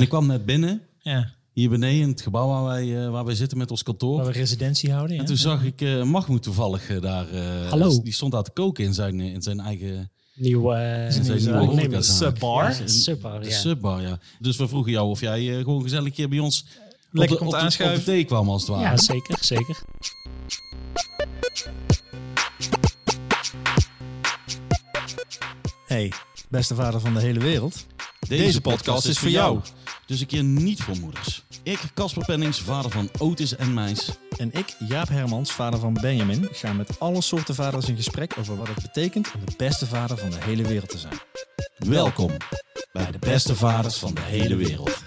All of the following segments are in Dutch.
En ik kwam net binnen, Ja, hier beneden in het gebouw waar wij, eh, waar wij zitten met ons kantoor. waar we residentie houden. Ja. En toen zag ik eh Mahmoud toevallig eh, daar. eh, Hallo. Die stond daar te koken in zijn, in zijn eigen Nieuwe uh, in zijn nieuwe horecazaak. Subbar. Ja, subbar, ja. subbar, ja. Dus we vroegen jou of jij eh, gewoon gezellig hier bij ons Lekker op, de, komt op, de, op de aanschuiven. thee kwam als het ware. ja, zeker, zeker. Hey, beste vader van de hele wereld. Deze, podcast is voor jou. Dus een keer niet voor moeders. Ik, Casper Pennings, vader van Otis en Meis. En ik, Jaap Hermans, vader van Benjamin, ga met alle soorten vaders in gesprek over wat het betekent om de beste vader van de hele wereld te zijn. Welkom bij de beste vaders van de hele wereld.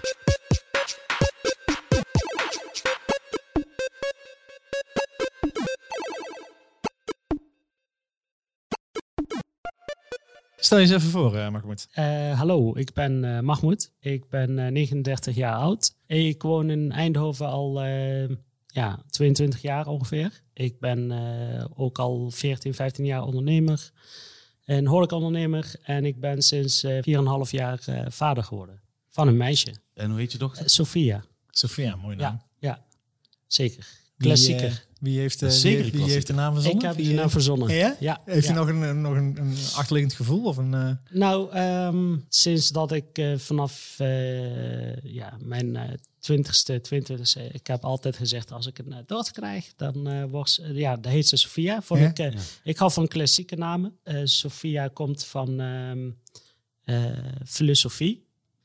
Stel je eens even voor, uh, Mahmoud. Uh, hallo, ik ben uh, Mahmoud. Ik ben uh, 39 jaar oud. Ik woon in Eindhoven al uh, ja, 22 jaar ongeveer. Ik ben uh, ook al 14, 15 jaar ondernemer. Een horecaondernemer. En ik ben sinds uh, 4,5 jaar uh, vader geworden. Van een meisje. En hoe heet je dochter? Uh, Sophia. Sophia, mooi naam. Ja, ja zeker. Klassieker. Wie, wie heeft, uh, Zeker wie, wie heeft de naam verzonnen? Ik heb die naam verzonnen. Ja? ja heeft ja. je nog, een, nog een, een achterliggend gevoel? Of een, uh... Nou, um, sinds dat ik uh, vanaf uh, ja, mijn twintigste, twintigste, ik heb altijd gezegd als ik een dochter krijg, dan wordt ja, dat heet ze Sophia. Vond Ja? ik, ja. ik hou van klassieke namen. Sophia komt van um, filosofie.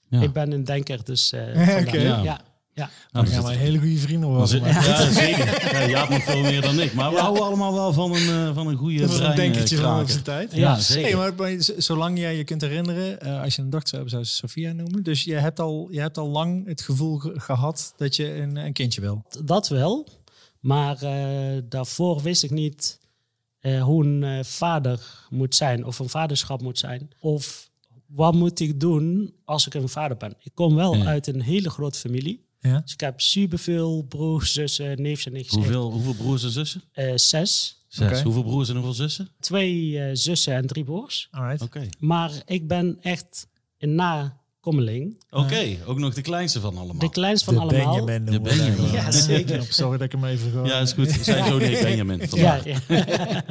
Ja. Ik ben een denker, dus oké. ja. Ja. ja. Nou, dan dan gaan zit- wij hele goede vrienden worden. zit- maar- Ja, zeker. Ja, Jaap nog veel meer dan ik. Maar we Ja. houden allemaal wel van een, uh, van een goede Dat is een denkertje eh, van onze tijd. Ja, zeker. Hey, maar, zolang jij je kunt herinneren, uh, als je een dochter zou hebben, zou ze Sophia noemen. Dus je hebt al, je hebt al lang het gevoel ge- gehad dat je een, een kindje wil. Dat wel. Maar uh, daarvoor wist ik niet uh, hoe een uh, vader moet zijn. Of een vaderschap moet zijn. Of wat moet ik doen als ik een vader ben. Ik kom wel Ja. uit een hele grote familie. Ja? Dus ik heb superveel broers, zussen, neefjes en nichtjes. Hoeveel, hoeveel broers en zussen? Uh, zes. Zes. Hoeveel broers en hoeveel zussen? Twee uh, zussen en drie broers. Alright. Oké. Maar ik ben echt een nakomeling. Oké, ook nog de kleinste van allemaal. De kleinst van de allemaal. Benjamin. De Benjamin. Ja, zeker. Sorry dat ik hem even gewoon... Ja, is goed. Zijn zoon heet Benjamin. Ja, vandaag. ja.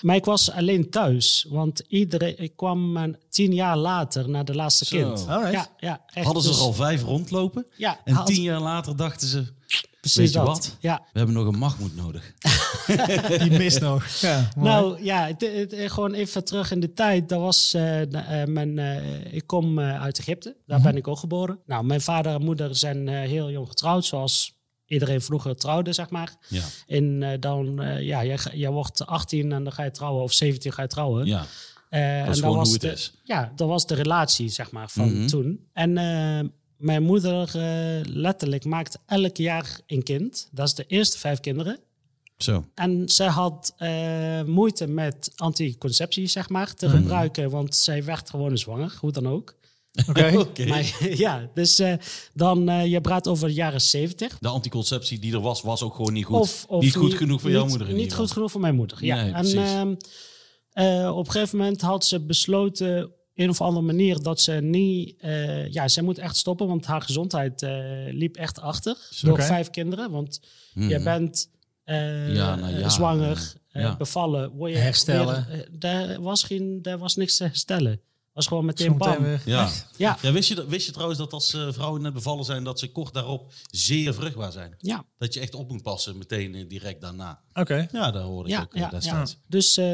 maar ik was alleen thuis, want iedereen, ik kwam tien jaar later naar de laatste Zo. kind. Alright. Ja, ja, echt. Hadden ze Dus- er al vijf rondlopen. Ja, En had- tien jaar later dachten ze, precies weet je dat. wat? Ja. we hebben nog een Mahmoud nodig. Die mist nog. Ja. Nou ja, het, het- het- gewoon even terug in de tijd. Dat was eh, eh, mijn, eh, ik kom eh, uit Egypte, daar Mhm. ben ik ook geboren. Nou, mijn vader en moeder zijn eh, heel jong getrouwd, zoals iedereen vroeger trouwde, zeg maar. Ja, En eh, dan, eh, ja, jij, jij wordt 18 en dan ga je trouwen, of 17 ga je trouwen. ja. Eh, en dat is dan gewoon was hoe het de, is. Ja, dat was de relatie, zeg maar, van Mhm. toen. En eh, mijn moeder eh, letterlijk maakt elk jaar een kind. Dat is de eerste vijf kinderen. Zo. En zij had eh, moeite met anticonceptie, zeg maar, te Mhm. gebruiken. Want zij werd gewoon zwanger, hoe dan ook. Oké. Maar ja, dus eh, dan, eh, je praat over de jaren zeventig. De anticonceptie die er was, was ook gewoon niet goed. Of, of niet goed genoeg voor jouw niet- moeder Niet ieder goed genoeg voor mijn moeder, ja. Nee, en ehm, eh, op een gegeven moment had ze besloten, een of andere manier, dat ze niet... eh, ja, zij moet echt stoppen, want haar gezondheid eh, liep echt achter. Door vijf kinderen, want Mhm. je bent eh, Ja, nou ja, zwanger, ja. bevallen. Word je Herstellen. weer, daar, was geen, daar was niks te herstellen. Was gewoon meteen bam. Ja. Ja, Ja, wist, je, wist je trouwens dat als eh, vrouwen net bevallen zijn, dat ze kort daarop zeer vruchtbaar zijn? ja, Dat je echt op moet passen meteen eh, direct daarna. Oké. Ja, daar hoorde ik ja, ook eh, ja, ja. destijds. Dus eh,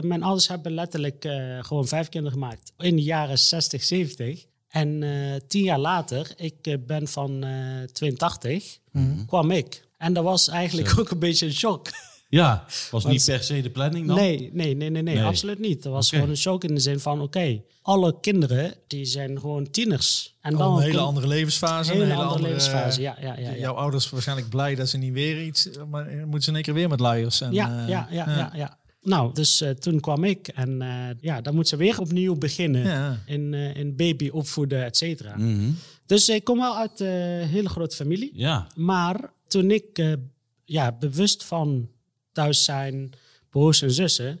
mijn ouders hebben letterlijk eh, gewoon vijf kinderen gemaakt. In de jaren 60, 70. En eh, tien jaar later, ik ben van eh 82, kwam ik. En dat was eigenlijk Zo. ook een beetje een shock. Ja, was Want- niet per se de planning dan? Nee, nee, nee, nee, nee, Nee. absoluut niet. Dat was gewoon een shock in de zin van, oké, alle kinderen die zijn gewoon tieners. En Al een hele andere levensfase. hele een hele andere levensfase. Ja, ja, ja. ja. Jouw ouders waarschijnlijk blij dat ze niet weer iets... Maar dan moeten ze in één keer weer met luiers. En, ja, eh, ja, ja, ja, ja. Nou, dus eh, toen kwam ik en eh, ja, dan moet ze weer opnieuw beginnen. In, in baby opvoeden, et cetera. Mhm. Dus ik kom wel uit een hele grote familie. Ja, Maar toen ik ja, bewust van thuis zijn, broers en zussen,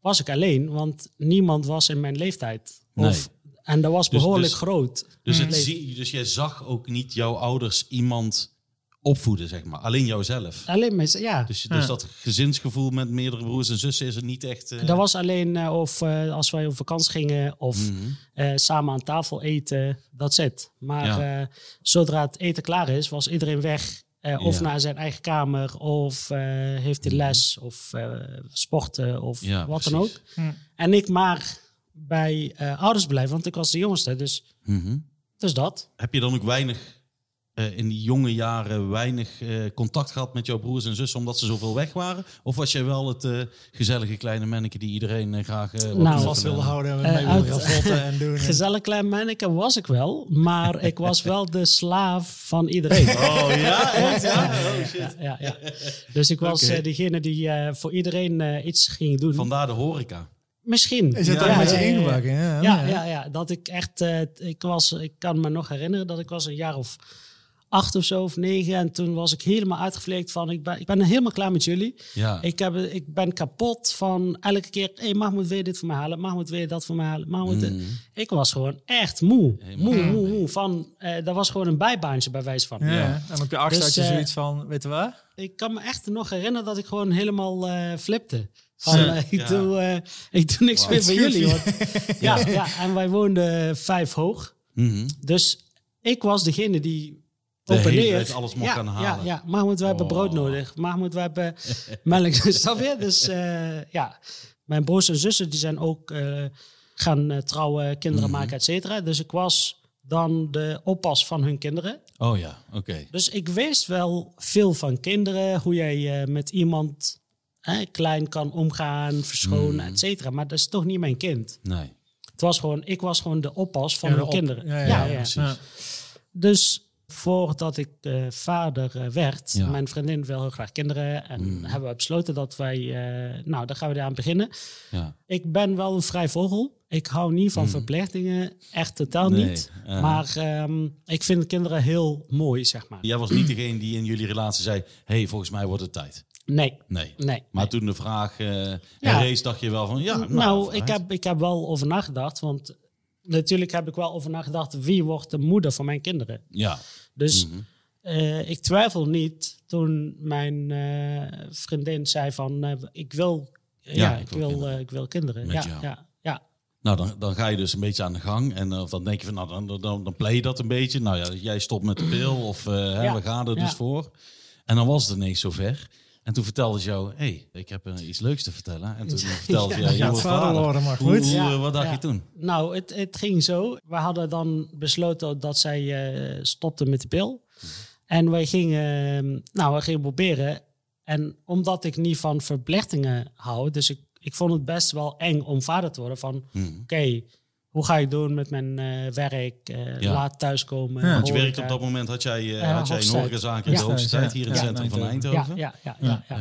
was ik alleen. Want niemand was in mijn leeftijd. Nee. Of En dat was Dus- behoorlijk dus- groot. Dus, het zie, dus jij zag ook niet jouw ouders iemand opvoeden, zeg maar. Alleen jouzelf. Alleen met, ja. Dus, dus Ja. dat gezinsgevoel met meerdere broers en zussen is er niet echt... eh, Dat was alleen eh, of eh, als wij op vakantie gingen of mhm. eh, samen aan tafel eten, dat zit. Maar Ja. eh, zodra het eten klaar is, was iedereen weg. Eh, of Ja. naar zijn eigen kamer, of eh, heeft hij Mhm. les, of eh, sporten, of Ja, wat dan ook. Hm. En ik maar bij eh, ouders blijven, want ik was de jongste. Dus, Mhm. dus dat. Heb je dan ook weinig, eh, in die jonge jaren, weinig eh, contact gehad met jouw broers en zussen omdat ze zoveel weg waren? Of was jij wel het eh, gezellige kleine manneke die iedereen graag eh, Nou, vast wilde houden en mee uit- wilde en doen. en- Gezellig klein manneke was ik wel, maar ik was wel de slaaf van iedereen. Oh ja, echt? Ja? Oh shit. Ja, ja, ja. Dus ik was degene die eh, voor iedereen eh, iets ging doen. Vandaar de horeca. Misschien. Is het Ja, ook met je ja, ja, ja. ingebakken? Ja, Ja, ja, ja, dat ik echt, eh, ik was, ik kan me nog herinneren dat ik was een jaar of acht of zo of negen en toen was ik helemaal uitgevleekt van, ik ben, ik ben helemaal klaar met jullie. Ja. Ik, heb, ik ben kapot van elke keer, hé, hey, Mahmoud, wil je dit voor mij halen? Mahmoud, je dat voor mij halen? Mahmoud, dit- Mhm. Ik was gewoon echt moe. Helemaal Moe, moe, moe. Van, eh, dat was gewoon een bijbaantje bij wijze van. Ja, Ja. En op je achtste Dus, had je eh, zoiets van, weet je waar? Ik kan me echt nog herinneren dat ik gewoon helemaal eh, flipte. Van, ik, ja. doe, eh, ik doe niks meer voor jullie. Want, ja, Ja. ja, en wij woonden vijf hoog. Mhm. Dus ik was degene die De op en hele neer... tijd alles mocht ja, gaan halen. Ja, ja. Mahmoud, we hebben Oh. brood nodig. Mahmoud, we hebben melk. Snap je? Dus eh, ja, mijn broers en zussen die zijn ook eh, gaan eh, trouwen, kinderen Mhm. maken, et cetera. Dus ik was dan de oppas van hun kinderen. Oh ja, oké. Dus ik wist wel veel van kinderen, hoe jij eh, met iemand hè, klein kan omgaan, verschonen, Mm. et cetera. Maar dat is toch niet mijn kind. Nee. Het was gewoon, ik was gewoon de oppas van Ja, de hun op- kinderen. ja, Ja, ja, ja, precies. Ja. Dus voordat ik eh, vader eh, werd, Ja. mijn vriendin wil heel graag kinderen. En Mm. hebben we besloten dat wij, eh, nou, daar gaan we aan beginnen. Ja. Ik ben wel een vrij vogel. Ik hou niet van Mm. verplichtingen, echt totaal Nee, niet. Maar ehm, ik vind kinderen heel mooi, zeg maar. Jij was niet degene die in jullie relatie zei: hey, volgens mij wordt het tijd. Nee, Nee. nee. Maar toen de vraag Ja. herrees, dacht je wel van ja. Nou, Nou, ik, heb, ik heb wel over nagedacht. Want natuurlijk heb ik wel over nagedacht wie wordt de moeder van mijn kinderen. Ja. Dus Mhm. eh, ik twijfel niet toen mijn eh, vriendin zei van eh, ik wil, ja, ik, wil, kinderen. ik wil kinderen. Met ja, jou. ja, ja. Nou, dan, dan ga je dus een beetje aan de gang. En of dan denk je van, nou, dan, dan, dan play je dat een beetje. Nou ja, jij stopt met de pil of hè, we gaan er dus voor. En dan was het ineens zover. En toen vertelde hé, hey, ik heb eh, iets leuks te vertellen. En toen vertelde Ja. ja, je Ja, vader worden mag Hoe, goed. hoe, Ja, eh, wat dacht ja. je toen? Nou, het, het ging zo. We hadden dan besloten dat zij eh, stopte met de pil. En wij gingen, nou, we gingen proberen. En omdat ik niet van verplichtingen hou, dus ik, ik vond het best wel eng om vader te worden. Van, Mhm. oké, hoe ga ik doen met mijn eh, werk? eh, Ja. Laat thuiskomen. Ja. Want je werkt op dat moment, had jij, eh, Eh, had jij een horecazaak in Ja. de hoogste tijd hier in het Ja, centrum van Eindhoven. ja, ja, ja, ja.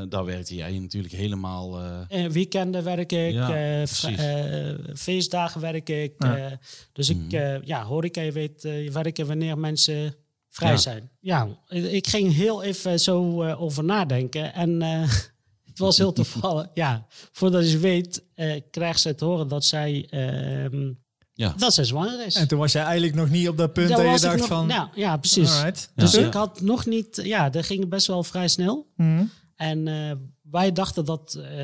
Eh, daar werkte jij natuurlijk helemaal... eh, Eh, weekenden werk ik, eh, eh, feestdagen werk ik. Ja. eh, dus ik, Mhm. eh, ja, horeca, je weet eh, werken wanneer mensen vrij Ja. zijn. Ja, ik ging heel even zo eh, over nadenken en eh, was heel toevallig. ja, voordat je weet, eh krijgt ze te horen dat zij, ehm, ja. dat zij zwanger is. En toen was jij eigenlijk nog niet op dat punt dat je ik dacht nog- van... ja, ja, precies. Dus Ja. ik had nog niet, ja, dat ging best wel vrij snel. Mhm. En eh, wij dachten dat eh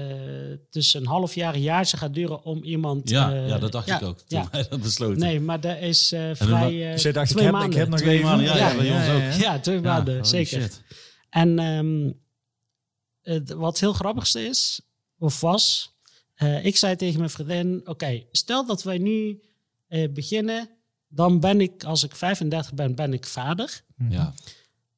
dus een half jaar, een jaartje gaat duren om iemand... Ja, eh, ja, dat dacht ja, ik ook toen Ja. wij dat besloten. Nee, maar dat is eh, vrij... eh, Dus jij dacht, ik twee heb, ik maanden. heb nog Twee maanden, ja, ja, bij ons ook. Ja, twee Ja, maanden, zeker. shit. En ehm, het, wat heel grappigste is, of was... eh, ik zei tegen mijn vriendin, oké, stel dat wij nu eh, beginnen... dan ben ik, als ik 35 ben, ben ik vader. Ja.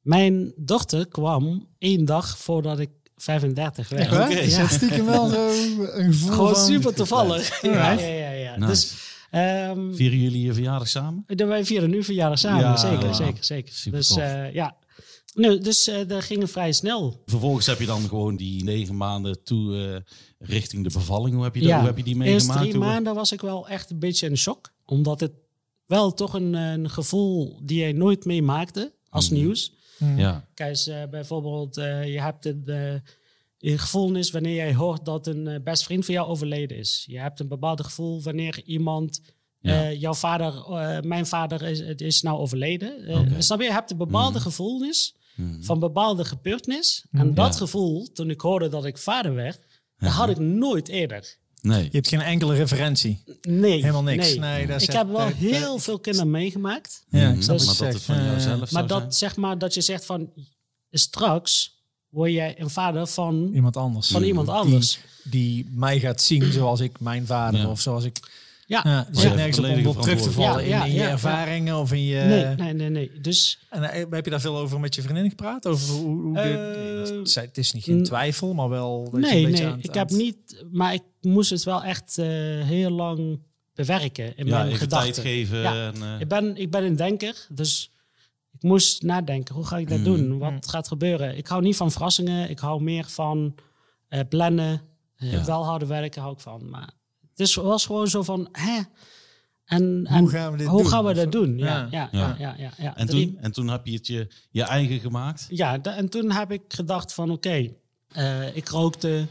Mijn dochter kwam één dag voordat ik 35 werd. Echt het stiekem wel zo een gevoel Gewoon van... super toevallig. Ja, ja, ja. ja. Nice. Dus ehm, Vieren jullie je verjaardag samen? de- wij vieren nu verjaardag samen. Ja, zeker, zeker, zeker. Super dus tof. eh, ja. Nu, dus eh dat ging vrij snel. Vervolgens heb je dan gewoon die negen maanden toe eh, richting de bevalling. Hoe heb je, dat, Ja. hoe heb je die Eerst meegemaakt? drie Hoe- maanden was ik wel echt een beetje in shock. Omdat het wel toch een, een gevoel die je nooit meemaakte als Mhm. nieuws. Ja, Kijk, eens, eh, bijvoorbeeld, eh, je hebt eh, een gevoel is wanneer jij hoort dat een eh, best vriend van jou overleden is. Je hebt een bepaald gevoel wanneer iemand Ja. Eh, jouw vader, eh, mijn vader is, is nou overleden. Eh, Oké. Snap je? Je hebt een bepaalde Mhm. Mhm. van bepaalde gebeurtenis. Mhm. En dat Ja. gevoel, toen ik hoorde dat ik vader werd, dat Ja. had ik nooit eerder. Nee. Je hebt geen enkele referentie. Nee. Helemaal niks. Nee. Nee, dat Ik heb wel dat- heel dat- veel kinderen meegemaakt. Ja, Mhm. ik snap Dus- je maar dat zegt. het van Eh, jouzelf Maar zou dat, zijn. zeg maar, dat je zegt van straks word jij een vader van, Iemand anders. van Mhm. iemand anders. Die mij gaat zien zoals ik mijn vader Ja. of zoals ik... Ja. Ja, zit nergens op op terug te vallen Ja, ja, in, in je ja, ervaringen of in je... Nee, nee, nee, nee. Dus En eh, heb je daar veel over met je vriendin gepraat? Over hoe, hoe Eh, zij- het is niet geen mm. twijfel, maar wel... dat je nee, een beetje nee. aan het- ik heb niet, maar ik moest het wel echt eh, heel lang bewerken in Ja, mijn gedachten. tijd geven. En, eh, Ik ben, ik ben een denker, dus ik moest nadenken. Hoe ga ik dat Mm. doen? Wat Mm. gaat gebeuren? Ik hou niet van verrassingen. Ik hou meer van eh, plannen. Ja. Wel harde werken hou ik van. Maar het is, was gewoon zo van... Hè? En, en Hoe gaan we dit hoe doen? gaan we Of- dat doen? Ja, Ja. ja, Ja. ja, ja, ja, ja. en, toen, en toen heb je het je, je eigen gemaakt. Ja, en toen heb ik gedacht van oké, eh, ik rookte.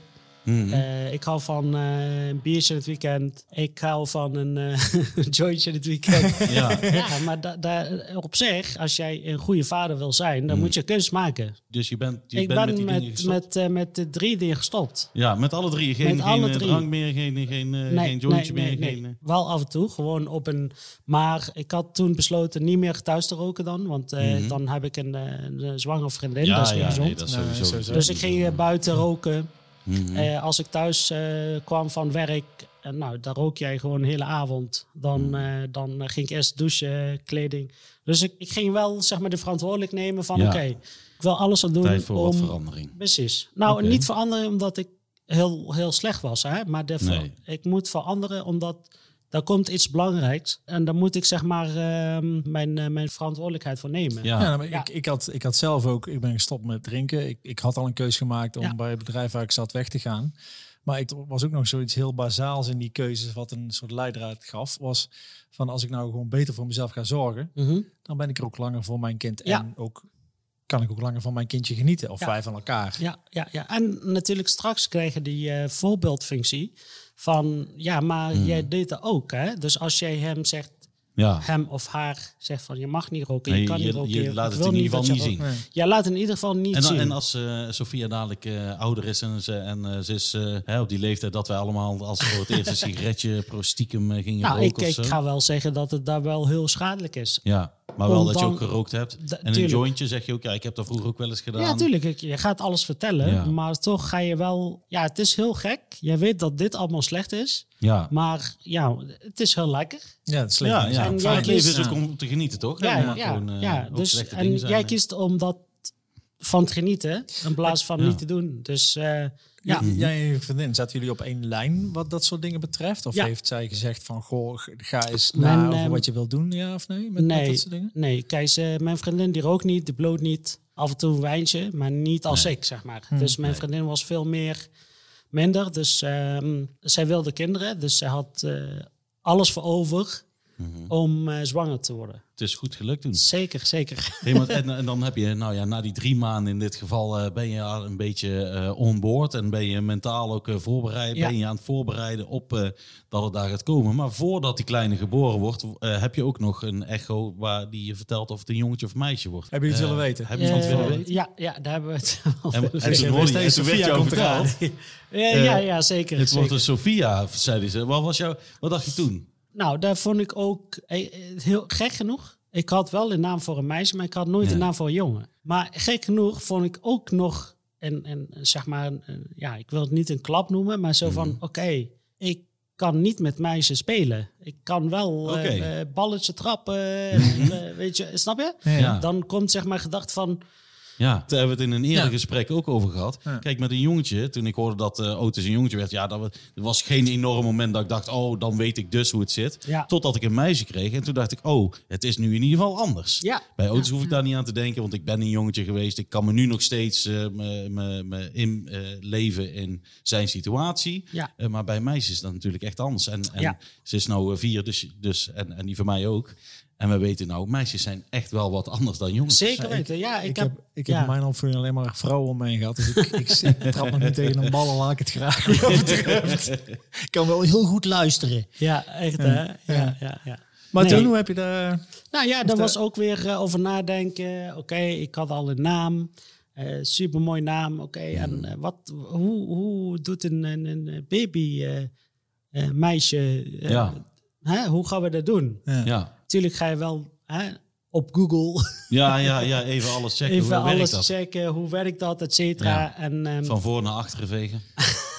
Mhm. eh, ik hou van eh, een biertje in het weekend. Ik hou van een eh, jointje in het weekend. ja, ja, maar da, da- op zich, als jij een goede vader wil zijn, dan Mm. moet je kunst maken. dus je bent, je ik bent ben met die dingen met, met, met de drie dingen gestopt. Ja, met alle drie. Geen, Met geen alle drie. drank meer, geen, geen, Nee, geen jointje nee, meer. nee, geen, nee. Wel af en toe, gewoon op een... Maar ik had toen besloten niet meer thuis te roken dan. Want eh, Mhm. dan heb ik een, eh, een zwangere vriendin, ja, dat is ja, gezond. nee, dat is Nee, sowieso. sowieso. Dus ik ging buiten roken. Mhm. Eh, als ik thuis eh, kwam van werk, en nou, daar rook jij gewoon de hele avond. Dan, eh, dan eh, ging ik eerst douchen, kleding. Dus ik, ik ging wel zeg maar de verantwoordelijk nemen van Ja. oké, ik wil alles aan doen Tijd voor wat om... verandering. Precies. Nou, niet veranderen omdat ik heel, heel slecht was, hè? maar de, ver- Nee. ik moet veranderen omdat daar komt iets belangrijks. En daar moet ik zeg maar ehm, mijn, eh, mijn verantwoordelijkheid voor nemen. Ja. Ja, maar Ja. Ik, ik, had, ik had zelf ook, ik ben gestopt met drinken. Ik, ik had al een keus gemaakt om Ja. bij het bedrijf waar ik zat weg te gaan. Maar ik was ook nog zoiets heel bazaals in die keuzes, wat een soort leidraad gaf. Was van als ik nou gewoon beter voor mezelf ga zorgen, Mhm. dan ben ik er ook langer voor mijn kind. Ja. En ook kan ik ook langer van mijn kindje genieten. Of Ja. wij van elkaar. Ja, ja, ja. En natuurlijk straks krijgen die eh, voorbeeldfunctie van, ja, maar Hmm. jij deed dat ook, hè? Dus als jij hem zegt, Ja. hem of haar zegt van, je mag niet roken, Nee, je kan je, niet roken. je laat het in ieder geval niet zien. Nee. Ja, laat in ieder geval niet En, dan- zien. en als eh, Sofia dadelijk eh, ouder is en ze, en, eh, ze is hè, op die leeftijd dat wij allemaal als voor het eerst een sigaretje pro stiekem eh, gingen nou, roken ik, ik ga wel zeggen dat het daar wel heel schadelijk is. Ja, maar wel dat je ook gerookt hebt. Da- En een tuurlijk. jointje zeg je ook, ja, ik heb dat vroeger ook wel eens gedaan. Ja, natuurlijk. Ik- Je gaat alles vertellen, Ja. maar toch ga je wel... Ja, het is heel gek. Jij weet dat dit allemaal slecht is, Ja, maar ja, het is heel lekker. Ja, het is slecht. ja, ja. En Het jij leven is ook om te genieten, toch? Ja, ja, ja. gewoon, eh, ja. Dus, en jij kiest om dat van te genieten in plaats van Ja. niet te doen. Dus eh, ja. Jij en je vriendin, zaten jullie op één lijn wat dat soort dingen betreft? Of Ja. heeft zij gezegd van, goh, ga eens Mijn, na over ehm, wat je wilt doen, ja of nee? Met, met nee, dat soort dingen? nee, kijk, ze, mijn vriendin die rookt niet, die bloot niet. Af en toe een wijntje, maar niet als Nee. ik, zeg maar. Hmm. Dus mijn Nee. vriendin was veel meer minder. Dus ehm, zij wilde kinderen, dus zij had eh, alles voor over Mhm. om eh, zwanger te worden. Het is goed gelukt toen. Zeker, zeker. Hey, maar, en, en dan heb je, nou ja, na die drie maanden in dit geval, eh, ben je al een beetje eh on board en ben je mentaal ook voorbereid. Ja. Ben je aan het voorbereiden op eh, dat het daar gaat komen. Maar voordat die kleine geboren wordt, eh, heb je ook nog een echo waar die je vertelt of het een jongetje of meisje wordt. Hebben jullie het willen weten? Hebben jullie het willen weten? Ja, ja, daar hebben we het al En, en over. toen zei, hoorde je, "Deze en Sophia komt eraan." verteld, Ja, ja, ja, zeker. het wordt een Sophia, zeiden ze. Wat, was jouw, wat dacht je toen? Nou, daar vond ik ook eh, eh, heel gek genoeg. Ik had wel een naam voor een meisje, maar ik had nooit Ja. een naam voor een jongen. Maar gek genoeg vond ik ook nog een, een zeg maar, een, ja, ik wil het niet een klap noemen, maar zo van, Mhm. oké, ik kan niet met meisjes spelen. Ik kan wel eh, balletje trappen, Mhm. eh, weet je, snap je? Ja. Dan komt zeg maar gedacht van, Ja, daar hebben we het in een eerder Ja. gesprek ook over gehad. Ja. Kijk, met een jongetje, toen ik hoorde dat uh, Otis een jongetje werd, ja, dat was- er was geen enorm moment dat ik dacht, oh, dan weet ik dus hoe het zit. Ja. Totdat ik een meisje kreeg en toen dacht ik, oh, het is nu in ieder geval anders. Bij Otis hoef ik daar niet aan te denken, want ik ben een jongetje geweest. Ik kan me nu nog steeds eh, me- me- me inleven in zijn situatie. Ja. Eh, maar bij meisjes is dat natuurlijk echt anders. En, en Ja. ze is nou eh, vier, dus, dus, en, en die van mij ook. En we weten nou, meisjes zijn echt wel wat anders dan jongens. Zeker weten. Ja, ik, Ik, heb, heb, ik heb ja. in mijn opvoeding alleen maar vrouwen om me heen gehad. Dus ik, ik, ik trap nog niet tegen een bal en laat ik het graag. Dat betreft. Ik kan wel heel goed luisteren. Ja, echt hè. Ja, ja, ja. Maar Nee. toen, hoe heb je daar... Nou ja, daar de- was ook weer eh, over nadenken. Oké, ik had al een naam. super supermooi naam. Oké, en eh, wat, hoe, hoe doet een, een, een baby eh, eh, meisje... eh, Ja. hè, hoe gaan we dat doen? Ja. Natuurlijk ga je wel hè, op Google Ja, ja, ja, even alles checken. even Hoe werkt alles dat? checken. Hoe werkt dat, et cetera. Ja. En, ehm, Van voor naar achteren vegen.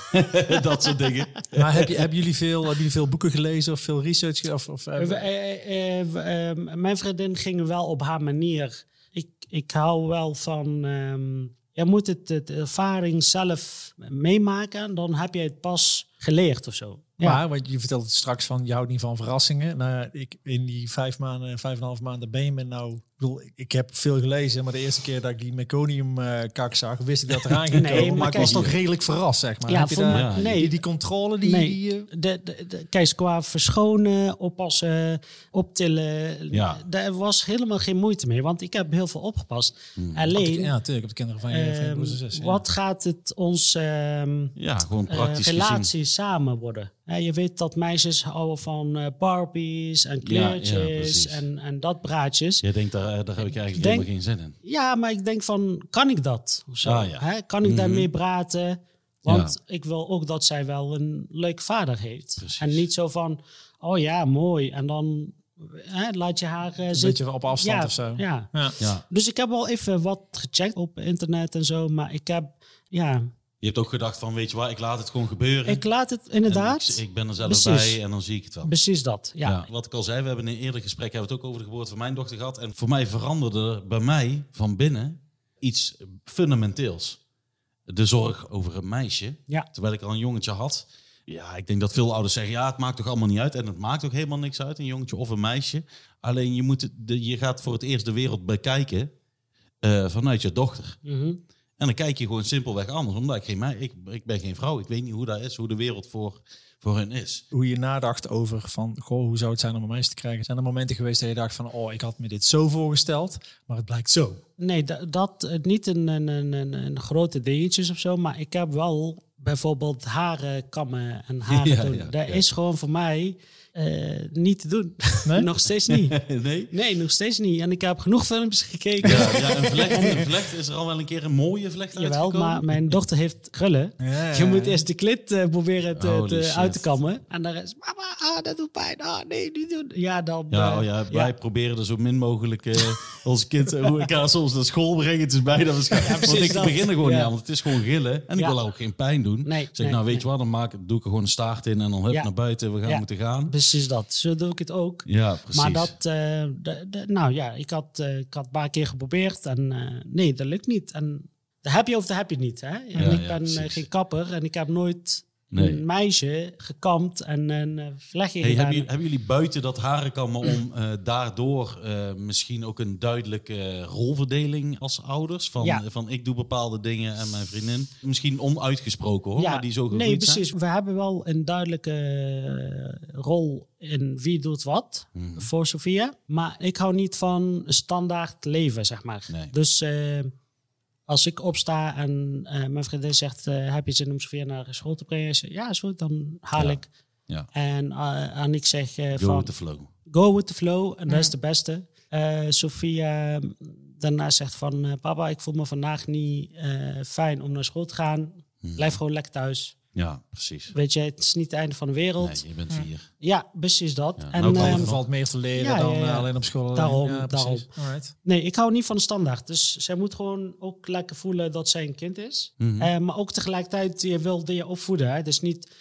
dat soort dingen. Maar heb je, hebben, jullie veel, hebben jullie veel boeken gelezen of veel research? Of, of, eh, eh, eh, eh, we- eh, mijn vriendin ging wel op haar manier. Ik, ik hou wel van. ehm, je moet het, het ervaring zelf meemaken, dan heb je het pas geleerd of zo. Ja, want je vertelde het straks van, je houdt niet van verrassingen. Nou, ik, in die vijf maanden, vijf en een half maanden ben je me nou... Ik, bedoel, ik- heb veel gelezen, maar de eerste keer dat ik die Meconium eh kak zag, wist ik dat eraan ging Nee, komen. maar ik was toch redelijk verrast, zeg maar. Ja, heb je voor daar, mij- Ja, nee. die, die controle, die... Nee. die, eh, de, de, de, kijk, qua verschonen, oppassen, optillen. Ja. Daar was helemaal geen moeite mee, want ik heb heel veel opgepast. Alleen, ja, natuurlijk, op de kinderen van je, van je ehm, broers en zus. ja. wat gaat het ons ehm, Ja, gewoon eh, praktisch gezien. relatie samen worden. Ja, je weet dat meisjes houden van eh, Barbies en Ja, ja, kleurtjes en, en dat praatjes. Ja. Je denkt, daar, daar heb ik eigenlijk Denk- helemaal geen zin in. maar ik denk van, kan ik dat? Of zo? Ah, ja. Hè? Kan ik Mhm. daarmee praten? Want ik wil ook dat zij wel een leuk vader heeft. Precies. En niet zo van, oh ja, mooi. En dan hè, laat je haar eh, een zitten. beetje op afstand ja, of zo. Ja. Ja. Ja. Dus ik heb wel even wat gecheckt op internet en zo. Maar ik heb, ja, Je hebt ook gedacht van, weet je waar, ik laat het gewoon gebeuren. ik laat het inderdaad. Ik, ik ben er zelf Precies. bij en dan zie ik het wel. Precies dat, ja. Ja. Wat ik al zei, we hebben in een eerder gesprek hebben we het ook over de geboorte van mijn dochter gehad. En voor mij veranderde er bij mij van binnen iets fundamenteels. De zorg over een meisje. Ja. Terwijl ik al een jongetje had. Ja, ik denk dat veel ouders zeggen, ja, het maakt toch allemaal niet uit. En het maakt ook helemaal niks uit, een jongetje of een meisje. Alleen je, moet de, je gaat voor het eerst de wereld bekijken eh, vanuit je dochter. Mhm. En dan kijk je gewoon simpelweg anders. Omdat ik geen ik, ik ben geen vrouw. Ik weet niet hoe dat is, hoe de wereld voor, voor hen is. Hoe je nadacht over van, goh, hoe zou het zijn om een meisje te krijgen? Zijn er momenten geweest dat je dacht van, oh, ik had me dit zo voorgesteld, maar het blijkt zo. Nee, da- dat eh, niet een, een, een, een, een grote dingetjes of zo, maar ik heb wel bijvoorbeeld haren kammen en haren Ja, doen. ja, dat ja. is gewoon voor mij eh, niet te doen. Nee? nog steeds niet. nee? Nee, nog steeds niet. En ik heb genoeg films gekeken. Ja, ja een, vlecht, een vlecht is er al wel een keer een mooie vlecht Jawel, uitgekomen. maar mijn dochter heeft krullen. Ja, Je moet eerst de klit eh, proberen te, te uit te kammen. En dan is mama, ah, dat doet pijn. Ah, nee, niet doen. Ja, dan... Ja, eh, oh ja, wij proberen er zo min mogelijk eh ons kind, hoe ik haar soms naar school brengen. Het is bijna waarschijnlijk. want ik dat. begin er gewoon Ja. niet aan, want het is gewoon gillen. En ik wil haar ook geen pijn doen. Nee, Ik zeg, nee, nou weet nee. je wat, dan maak, doe ik er gewoon een staart in en dan hup Ja. naar buiten. We gaan Ja. moeten gaan. Precies dat. Zo doe ik het ook. Ja, precies. Maar dat, eh, de, de- nou ja, ik had, eh, ik had een paar keer geprobeerd en eh, nee, dat lukt niet. En dat heb je of dat heb je niet. Hè? En Ja, ik ben geen kapper en ik heb nooit Nee. een meisje gekamd en een eh, vlechtje Hey, hebben, jullie, hebben jullie buiten dat harenkammen om eh, daardoor eh, misschien ook een duidelijke rolverdeling als ouders? Van, Ja. van ik doe bepaalde dingen en mijn vriendin. Misschien onuitgesproken hoor, maar die zo nee, zijn. precies. We hebben wel een duidelijke rol in wie doet wat Mhm. voor Sofia. Maar ik hou niet van standaard leven, zeg maar. Nee. Dus als ik opsta en eh, mijn vriendin zegt... eh, heb je zin om Sofia naar school te brengen? Zeg, ja, is goed, dan haal Ja. ik. Ja. En, en ik zeg eh, Go van... with the flow. Go with the flow. En dat is de beste. Eh Sophia daarna zegt van... eh, papa, ik voel me vandaag niet eh, fijn om naar school te gaan. Mhm. Blijf gewoon lekker thuis. Ja, precies. Weet je, het is niet het einde van de wereld. Nee, je bent vier. Ja, precies dat. Ja, en, ik ehm, er valt meer te leren ja, dan ja, ja. eh, alleen op school. Daarom, daarom. Alright. nee, ik hou niet van de standaard. Dus zij moet gewoon ook lekker voelen dat zij een kind is. Eh, maar ook tegelijkertijd, je wilde je opvoeden. Hè? Dus, niet,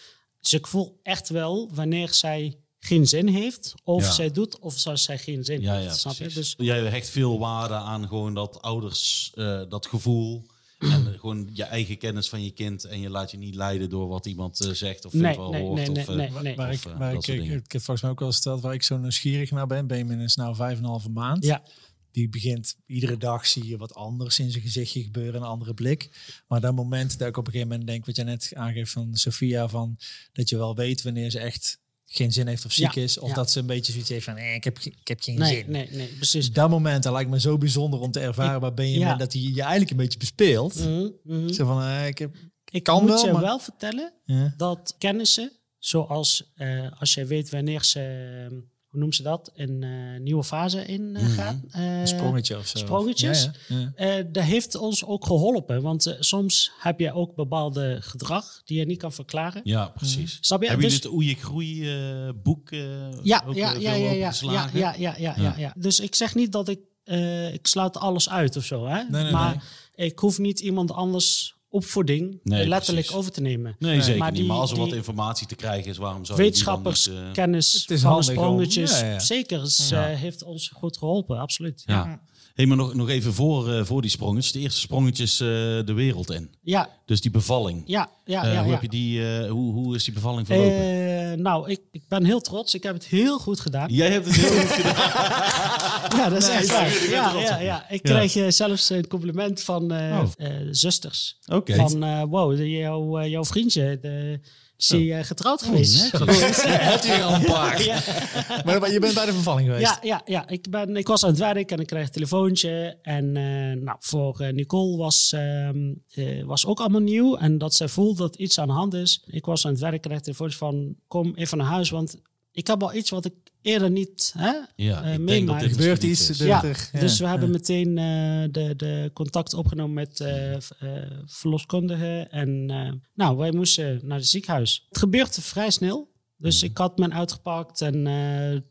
dus ik voel echt wel wanneer zij geen zin heeft. Of Ja. zij doet, of zoals zij geen zin Ja, heeft. ja, snap precies. je? Dus Jij hecht veel waarde aan gewoon dat ouders, eh, dat gevoel... En gewoon je eigen kennis van je kind. En je laat je niet leiden door wat iemand eh, zegt of vindt nee, wel nee, hoort. nee, nee, of, nee, nee. Waar Of, ik, waar dat ik, soort ik, dingen. ik heb volgens mij ook wel gesteld waar ik zo nieuwsgierig naar ben. Benjamin is nou vijf en een halve maand. Ja, Die begint iedere dag zie je wat anders in zijn gezichtje gebeuren, een andere blik. Maar dat moment dat ik op een gegeven moment denk, wat jij net aangeeft van Sophia, van dat je wel weet wanneer ze echt geen zin heeft of ziek Ja, is. Of ja. dat ze een beetje zoiets heeft van, eh, ik, heb, ge- ik heb geen Nee, zin. nee, nee, precies. Dat moment, dat lijkt me zo bijzonder om te ervaren waar Benjamin, ja. dat hij je eigenlijk een beetje bespeelt. Mhm, mhm. Zo van, eh, ik heb... Ik kan moet wel, je maar- wel vertellen dat kennissen, zoals eh, als jij weet wanneer ze, eh, hoe noemen ze dat, een eh, nieuwe fase in eh, Mhm. gaat. eh, Een sprongetje of zo. sprongetjes? Ja, ja. Ja. eh, dat heeft ons ook geholpen, want soms heb je ook bepaalde gedrag die je niet kan verklaren. Ja, precies. Snap je? Hebben Dus- jullie het Oei Groei eh, boek Ja, ook, ja, ja, veel ja, ja, ja, ja, ja, ja, ja, ja. Dus ik zeg niet dat ik, eh, ik sluit alles uit of zo, hè? Nee, nee, maar ik hoef niet iemand anders opvoeding Nee, letterlijk precies. over te nemen. Nee, zeker Maar niet. die- maar als er wat informatie te krijgen is, waarom zou je Wetenschappers, niet, eh, kennis Het is van sprongetjes, ja, ja. zeker, is, Ja. eh, heeft ons goed geholpen, absoluut. ja. Hey, maar nog, nog even voor, eh, voor die sprongetjes. De eerste sprongetjes eh, de wereld in. Ja, Dus die bevalling. ja, ja. Ja, hoe, ja. Heb je die, eh, hoe, hoe is die bevalling verlopen? Eh, nou, ik, ik ben heel trots. Ik heb het heel goed gedaan. Jij hebt het heel goed gedaan. Ja, dat is echt waar. ik Ja, ja, ja. Ik Ja. kreeg eh, zelfs een compliment van eh, Oh. eh, zusters. Oké. Van, eh, wow, de- jouw, jouw vriendje, de, is hij eh, getrouwd geweest? netjes. Het hier al een paar. ja. Maar, je bent bij de bevalling geweest? Ja, ja, ja. Ik, ben, ik was aan het werk en ik kreeg een telefoontje. En eh, nou, voor Nicole was, ehm, eh, was ook allemaal nieuw. En dat zij voelde dat iets aan de hand is. Ik was aan het werk en kreeg een telefoontje van... kom even naar huis, want ik heb al iets wat ik eerder niet hè, Ja, eh, ik denk dat meemaak. dit Er gebeurt iets. is. Ja, ja. dus we hebben meteen eh, de, de contact opgenomen met eh eh, verloskundigen. En eh, nou, wij moesten naar het ziekenhuis. Het gebeurde vrij snel. Dus ik had men uitgepakt en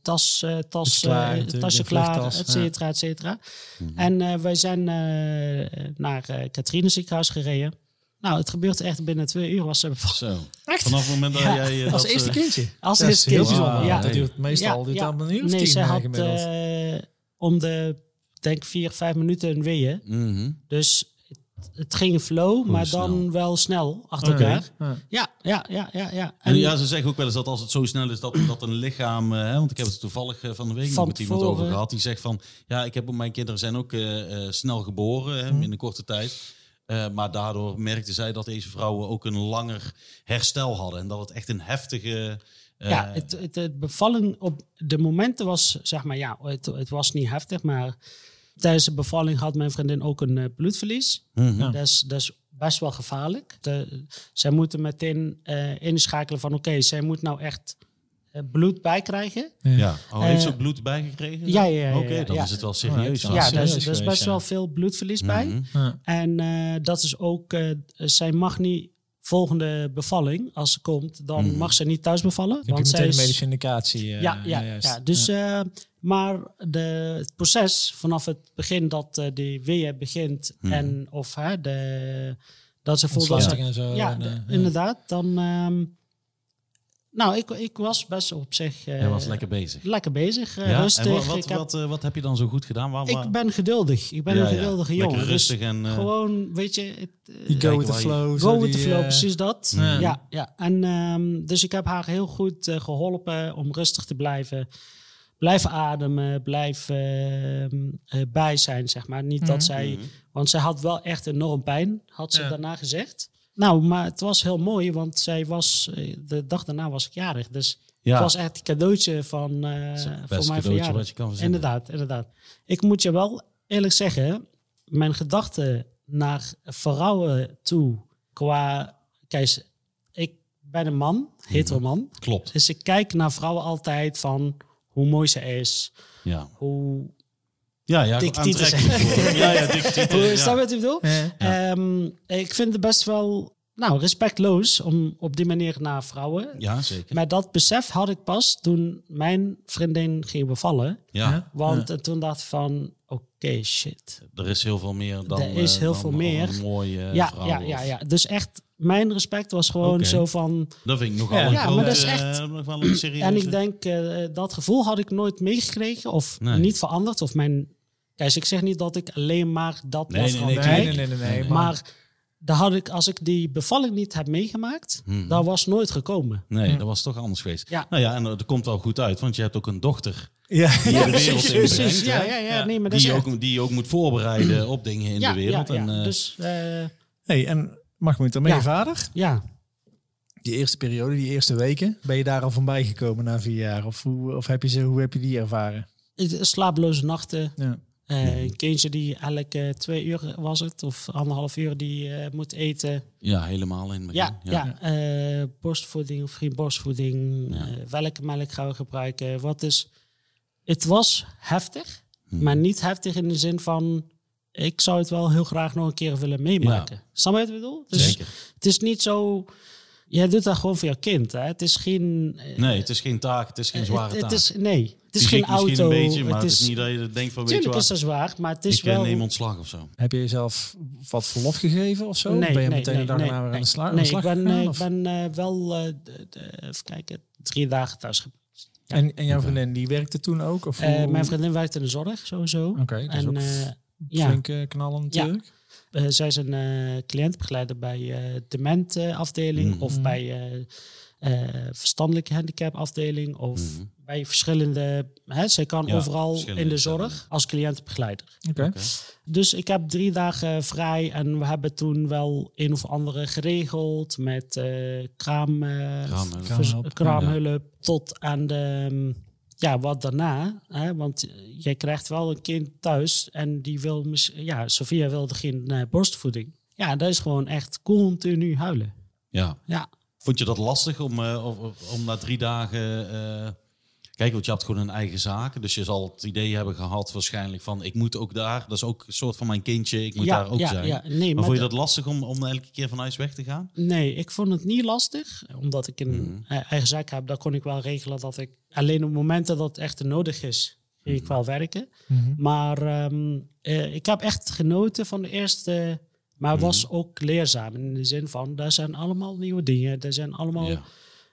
tas, eh, tas, klaar, eh, tasje klaar, et cetera, et cetera. Mhm. En eh, wij zijn eh, naar uh, Katrine ziekenhuis gereden. Nou, het gebeurt echt binnen twee uur was ze bevallen. Zo. Vanaf het moment dat Ja. jij... eh, Als dat, eerste eh, kindje. Als Dat eerste kindje. bijzonder. Ja. Dat duurt meestal Ja, duurt ja. een uur of Nee, tien zij eh, had eh, om de, denk vier, vijf minuten een weeën. mhm. Dus het, het ging flow, maar dan snel. wel snel achter elkaar. Ja. Ja, ja, ja, ja. ja. En ja, ze zeggen ook wel eens dat als het zo snel is dat, dat een lichaam... hè, want ik heb het toevallig van de week Van met iemand over gehad. Die zegt van, ja, ik heb, mijn kinderen zijn ook eh, eh, snel geboren hè, Mhm. in een korte tijd. Eh, maar daardoor merkte zij dat deze vrouwen ook een langer herstel hadden. En dat het echt een heftige... eh, ja, het, het, het bevalling op de momenten was, zeg maar, ja, het, het was niet heftig, maar tijdens de bevalling had mijn vriendin ook een eh, bloedverlies. mhm. Dat, is, dat is best wel gevaarlijk. De, zij moeten meteen eh, inschakelen van, oké, zij moet nou echt eh, bloed bijkrijgen. Ja. Oh, heeft ze Eh, ook bloed bijgekregen? ja, ja, ja, Oké, ja, dan ja. is het wel serieus. ja, daar is, best ja. wel veel bloedverlies bij. Mhm. Ja. En eh, dat is ook, eh, zij mag niet volgende bevalling, als ze komt, dan Mhm. mag ze niet thuis bevallen. Heb want zij is, medische indicatie? eh, ja, ja, ja, dus, eh, maar de, het proces vanaf het begin dat eh die weeën begint Mhm. en of hè, de, dat ze voelt dat ze Ontsluiting en zo. ja, en, de- eh, ja. inderdaad. Dan, ehm, nou, ik, ik was best op zich eh, Jij was lekker bezig. lekker bezig, eh, Ja? rustig. En wat, wat, heb, wat, eh, wat heb je dan zo goed gedaan? Waar, waar- ik ben geduldig. Ik ben Ja, een geduldige jongen. Dus rustig en... gewoon, weet je, het, eh, Kijken go with the flow. go with the flow, precies dat. Ja. Ja, ja. En ehm, dus ik heb haar heel goed eh, geholpen om rustig te blijven. Blijven ademen, blijven ehm, eh, bij zijn, zeg maar. Niet Mhm. dat zij... Mhm. Want zij had wel echt enorm pijn, had ze Ja. daarna gezegd. Nou, maar het was heel mooi, want zij was... eh, De dag daarna was ik jarig, dus Ja, het was echt een cadeautje van, het het voor mijn cadeautje verjaardag. wat je kan verzinnen. Inderdaad, inderdaad. Ik moet je wel eerlijk zeggen, mijn gedachten naar vrouwen toe qua... Kijk, ik ben een man, hetero man. Klopt. Dus ik kijk naar vrouwen altijd van hoe mooi ze is, Ja, hoe... ja, ja Dik worden. Ja, ja, dik tieten, hoe ja. Snap je wat ik bedoel? Ja. Ehm, ik vind het best wel nou, respectloos om op die manier naar vrouwen. Ja, zeker. Maar dat besef had ik pas toen mijn vriendin ging bevallen. Ja, Ja. Want toen dacht ik van, oké, shit. er is heel veel meer dan... Er is eh, heel dan veel meer. Een mooie ja, vrouw ja, ja, ja. Dus echt, mijn respect was gewoon zo van... Dat vind ik nogal Ja. een Ja, maar dat is echt- eh. En ik denk, eh, dat gevoel had ik nooit meegekregen of Nee. niet veranderd. Of mijn... Kijk, ik zeg niet dat ik alleen maar dat Nee, was nee, van nee. Nee, nee, nee, nee. Maar, daar had ik, als ik die bevalling niet heb meegemaakt, Hmm. dat was nooit gekomen. Nee, Hm. dat was toch anders geweest. Ja. Nou ja, en dat komt wel goed uit, want je hebt ook een dochter ja, die je de wereld precies, inbrengt. precies. Ja, ja, ja, nee, maar dat die, is ook, die je ook moet voorbereiden op dingen in ja, de wereld. Ja, ja. En, eh, dus eh, Hey, en mag ik dan met Ja. je vader? ja, Die eerste periode, die eerste weken, ben je daar al van bijgekomen na vier jaar? Of hoe, of heb je ze, hoe heb je die ervaren? Slapeloze nachten. Ja. Eh, een kindje die elke twee uur was het, of anderhalf uur, die eh, moet eten. Ja, helemaal in het begin. Ja, ja. eh, borstvoeding of geen borstvoeding. Ja. eh, welke melk gaan we gebruiken? Wat is... Het was heftig, Hm. maar niet heftig in de zin van... Ik zou het wel heel graag nog een keer willen meemaken. Snap je wat ik bedoel? Dus Zeker. het is niet zo... Jij doet dat gewoon voor je kind. Hè? Het is geen... eh, Nee, het is geen taak, het is geen zware het, taak. het is, nee, het is geen auto. misschien een beetje, maar het is, niet dat je denkt van, weet je tuurlijk wat, is dat zwaar, maar het is ik eh, wel... neem ontslag of zo. Heb je jezelf wat verlof gegeven of zo? Nee, ben je nee, meteen nee, de dag nee, weer aan nee. de, sla aan Nee, slag ik ben, gegaan, eh, ik ben eh, wel, eh, de- de- even kijken, drie dagen thuis geweest. ja. En, en jouw vriendin, die werkte toen ook? Of Eh, hoe- mijn vriendin werkt in de zorg, sowieso. Oké, dat is en ook eh, ja, flink eh, knallen natuurlijk. Eh, zij is een eh, cliëntbegeleider bij eh dementafdeling Mhm. of bij eh, eh, verstandelijke handicapafdeling of Mhm. bij verschillende... Hè, zij kan Ja, overal in de zorg als cliëntbegeleider. Oké. Dus ik heb drie dagen vrij en we hebben toen wel een of andere geregeld met eh kraam, eh, Kraamhulp. tot aan de, mm, ja, wat daarna. Hè? Want jij krijgt wel een kind thuis en die wil, ja, Sophia wilde geen eh, borstvoeding. Ja, dat is gewoon echt continu huilen. Ja. Ja, Vond je dat lastig om, eh, om, om na drie dagen... kijk, want je had gewoon een eigen zaak. Dus je zal het idee hebben gehad waarschijnlijk van... ik moet ook daar, dat is ook een soort van mijn kindje. Ik moet ja, daar ook ja, zijn. Ja, nee, maar maar vond je dat lastig om, om elke keer van huis weg te gaan? Nee, ik vond het niet lastig. Omdat ik een Mhm. eigen zaak heb, dan kon ik wel regelen dat ik alleen op momenten dat het echt nodig is, ging ik wel werken. Mhm. Maar ehm, eh, ik heb echt genoten van de eerste, maar Mhm. was ook leerzaam in de zin van, daar zijn allemaal nieuwe dingen. Er zijn allemaal, Ja.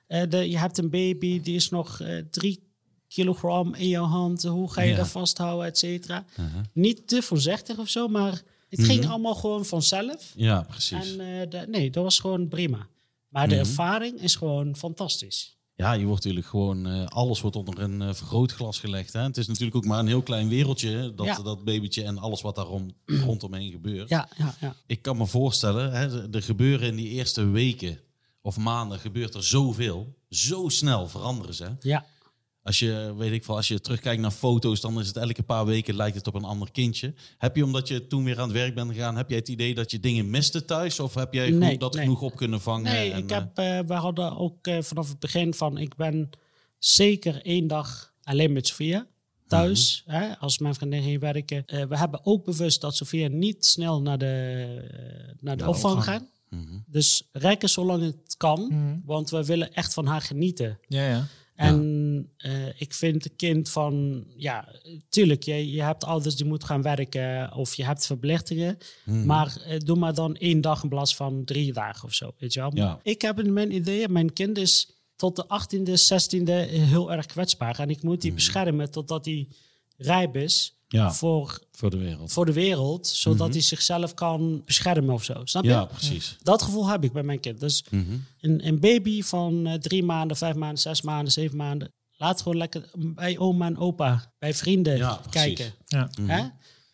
eh, de, je hebt een baby, die is nog eh, drie kilogram in jouw hand. Hoe ga je Ja. dat vasthouden, et cetera. Uh-huh. Niet te voorzichtig of zo, maar het Mhm. ging allemaal gewoon vanzelf. Ja, precies. En eh, de- nee, dat was gewoon prima. Maar de Mhm. ervaring is gewoon fantastisch. Ja, je wordt natuurlijk gewoon... eh, alles wordt onder een eh, vergrootglas gelegd. Hè? Het is natuurlijk ook maar een heel klein wereldje, dat, Ja. dat babytje en alles wat daar rondomheen gebeurt. Ja, ja, ja. Ik kan me voorstellen, hè, er- er gebeuren in die eerste weken of maanden gebeurt er zoveel. Zo snel veranderen ze. ja. Als je, weet ik wel, als je terugkijkt naar foto's, dan is het elke paar weken lijkt het op een ander kindje. Heb je, omdat je toen weer aan het werk bent gegaan, heb jij het idee dat je dingen miste thuis? Of heb jij Nee, goed- dat nee. genoeg op kunnen vangen? Nee, en, ik eh, heb, eh, we hadden ook eh, vanaf het begin van, ik ben zeker één dag alleen met Sofia thuis. Mhm. hè, als mijn vriendin ging werken. Eh, we hebben ook bewust dat Sofia niet snel naar de, eh, naar de de opvang opvang. gaat. mhm. Dus rekken zolang het kan. Mhm. Want we willen echt van haar genieten. Ja, ja. En eh, ik vind een kind van, ja, tuurlijk, je, je hebt ouders die moeten gaan werken of je hebt verplichtingen. Mhm. Maar eh, doe maar dan één dag in plaats van drie dagen of zo, weet je wel. Ja. Ik heb in mijn idee, mijn kind is tot de 18e, 16e heel erg kwetsbaar. En ik moet die beschermen totdat hij rijp is. Ja, voor, voor de wereld. voor de wereld. Zodat Mhm. hij zichzelf kan beschermen of zo, snap je? Ja, precies. Dat gevoel heb ik bij mijn kind. Dus Mhm. een, een baby van eh, drie maanden, vijf maanden, zes maanden, zeven maanden. Laat gewoon lekker bij oma en opa, bij vrienden Ja, precies. kijken. ja. Hè?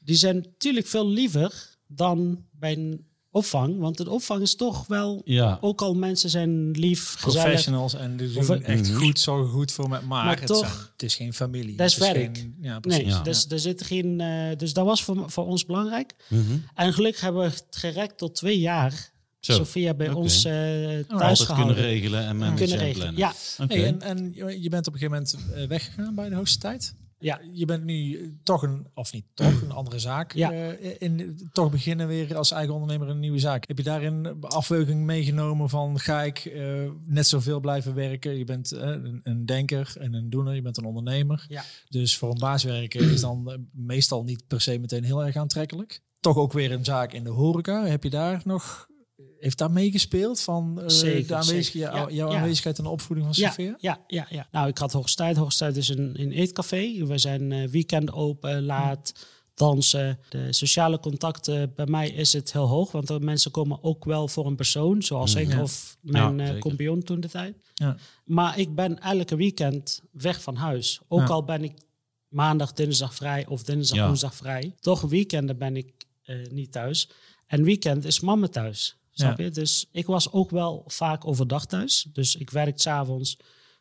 Die zijn natuurlijk veel liever dan bij een opvang. Want een opvang is toch wel, Ja, ook al mensen zijn lief, gezellig. Professionals en die Of- doen echt Mhm. goed, zorgen goed voor me. Maar, Maar het, toch- zijn- het is geen familie. Dat is Het werk. geen- ja, precies. Nee, Ja. dus, er zit geen, eh, dus dat was voor, voor ons belangrijk. Mhm. En gelukkig hebben we het gerekt tot twee jaar. Zo. Sophia bij ons eh thuis altijd kunnen regelen en managen Kunnen en regelen. plannen. Ja. Hey, en, en je bent op een gegeven moment eh, weggegaan bij de hoogste tijd. Ja. Je bent nu toch een, of niet toch, een andere zaak. Ja. eh, in, toch beginnen weer als eigen ondernemer een nieuwe zaak. Heb je daarin afweging meegenomen van ga ik eh, net zoveel blijven werken? Je bent eh, een, een denker en een doener, je bent een ondernemer. Ja. Dus voor een baas werken is dan eh, meestal niet per se meteen heel erg aantrekkelijk. Toch ook weer een zaak in de horeca. Heb je daar nog, heeft daar meegespeeld van eh, Zeker, de aanwezig, zeker. jou- Ja, jouw ja. aanwezigheid en de opvoeding van Ja, Sofia? ja, ja, ja. Nou, ik had Hoogstijd. Hoogstijd is een, een eetcafé. We zijn eh, weekend open, laat, dansen. De sociale contacten, bij mij is het heel hoog. Want de mensen komen ook wel voor een persoon, zoals ik Ja. of mijn Ja, eh toen de tijd. Ja. Maar ik ben elke weekend weg van huis. Ook Ja. al ben ik maandag, dinsdag vrij of dinsdag, Ja. woensdag vrij. Toch weekenden ben ik eh, niet thuis. En weekend is mama thuis. Snap je? Dus ik was ook wel vaak overdag thuis. Dus ik werkte s'avonds.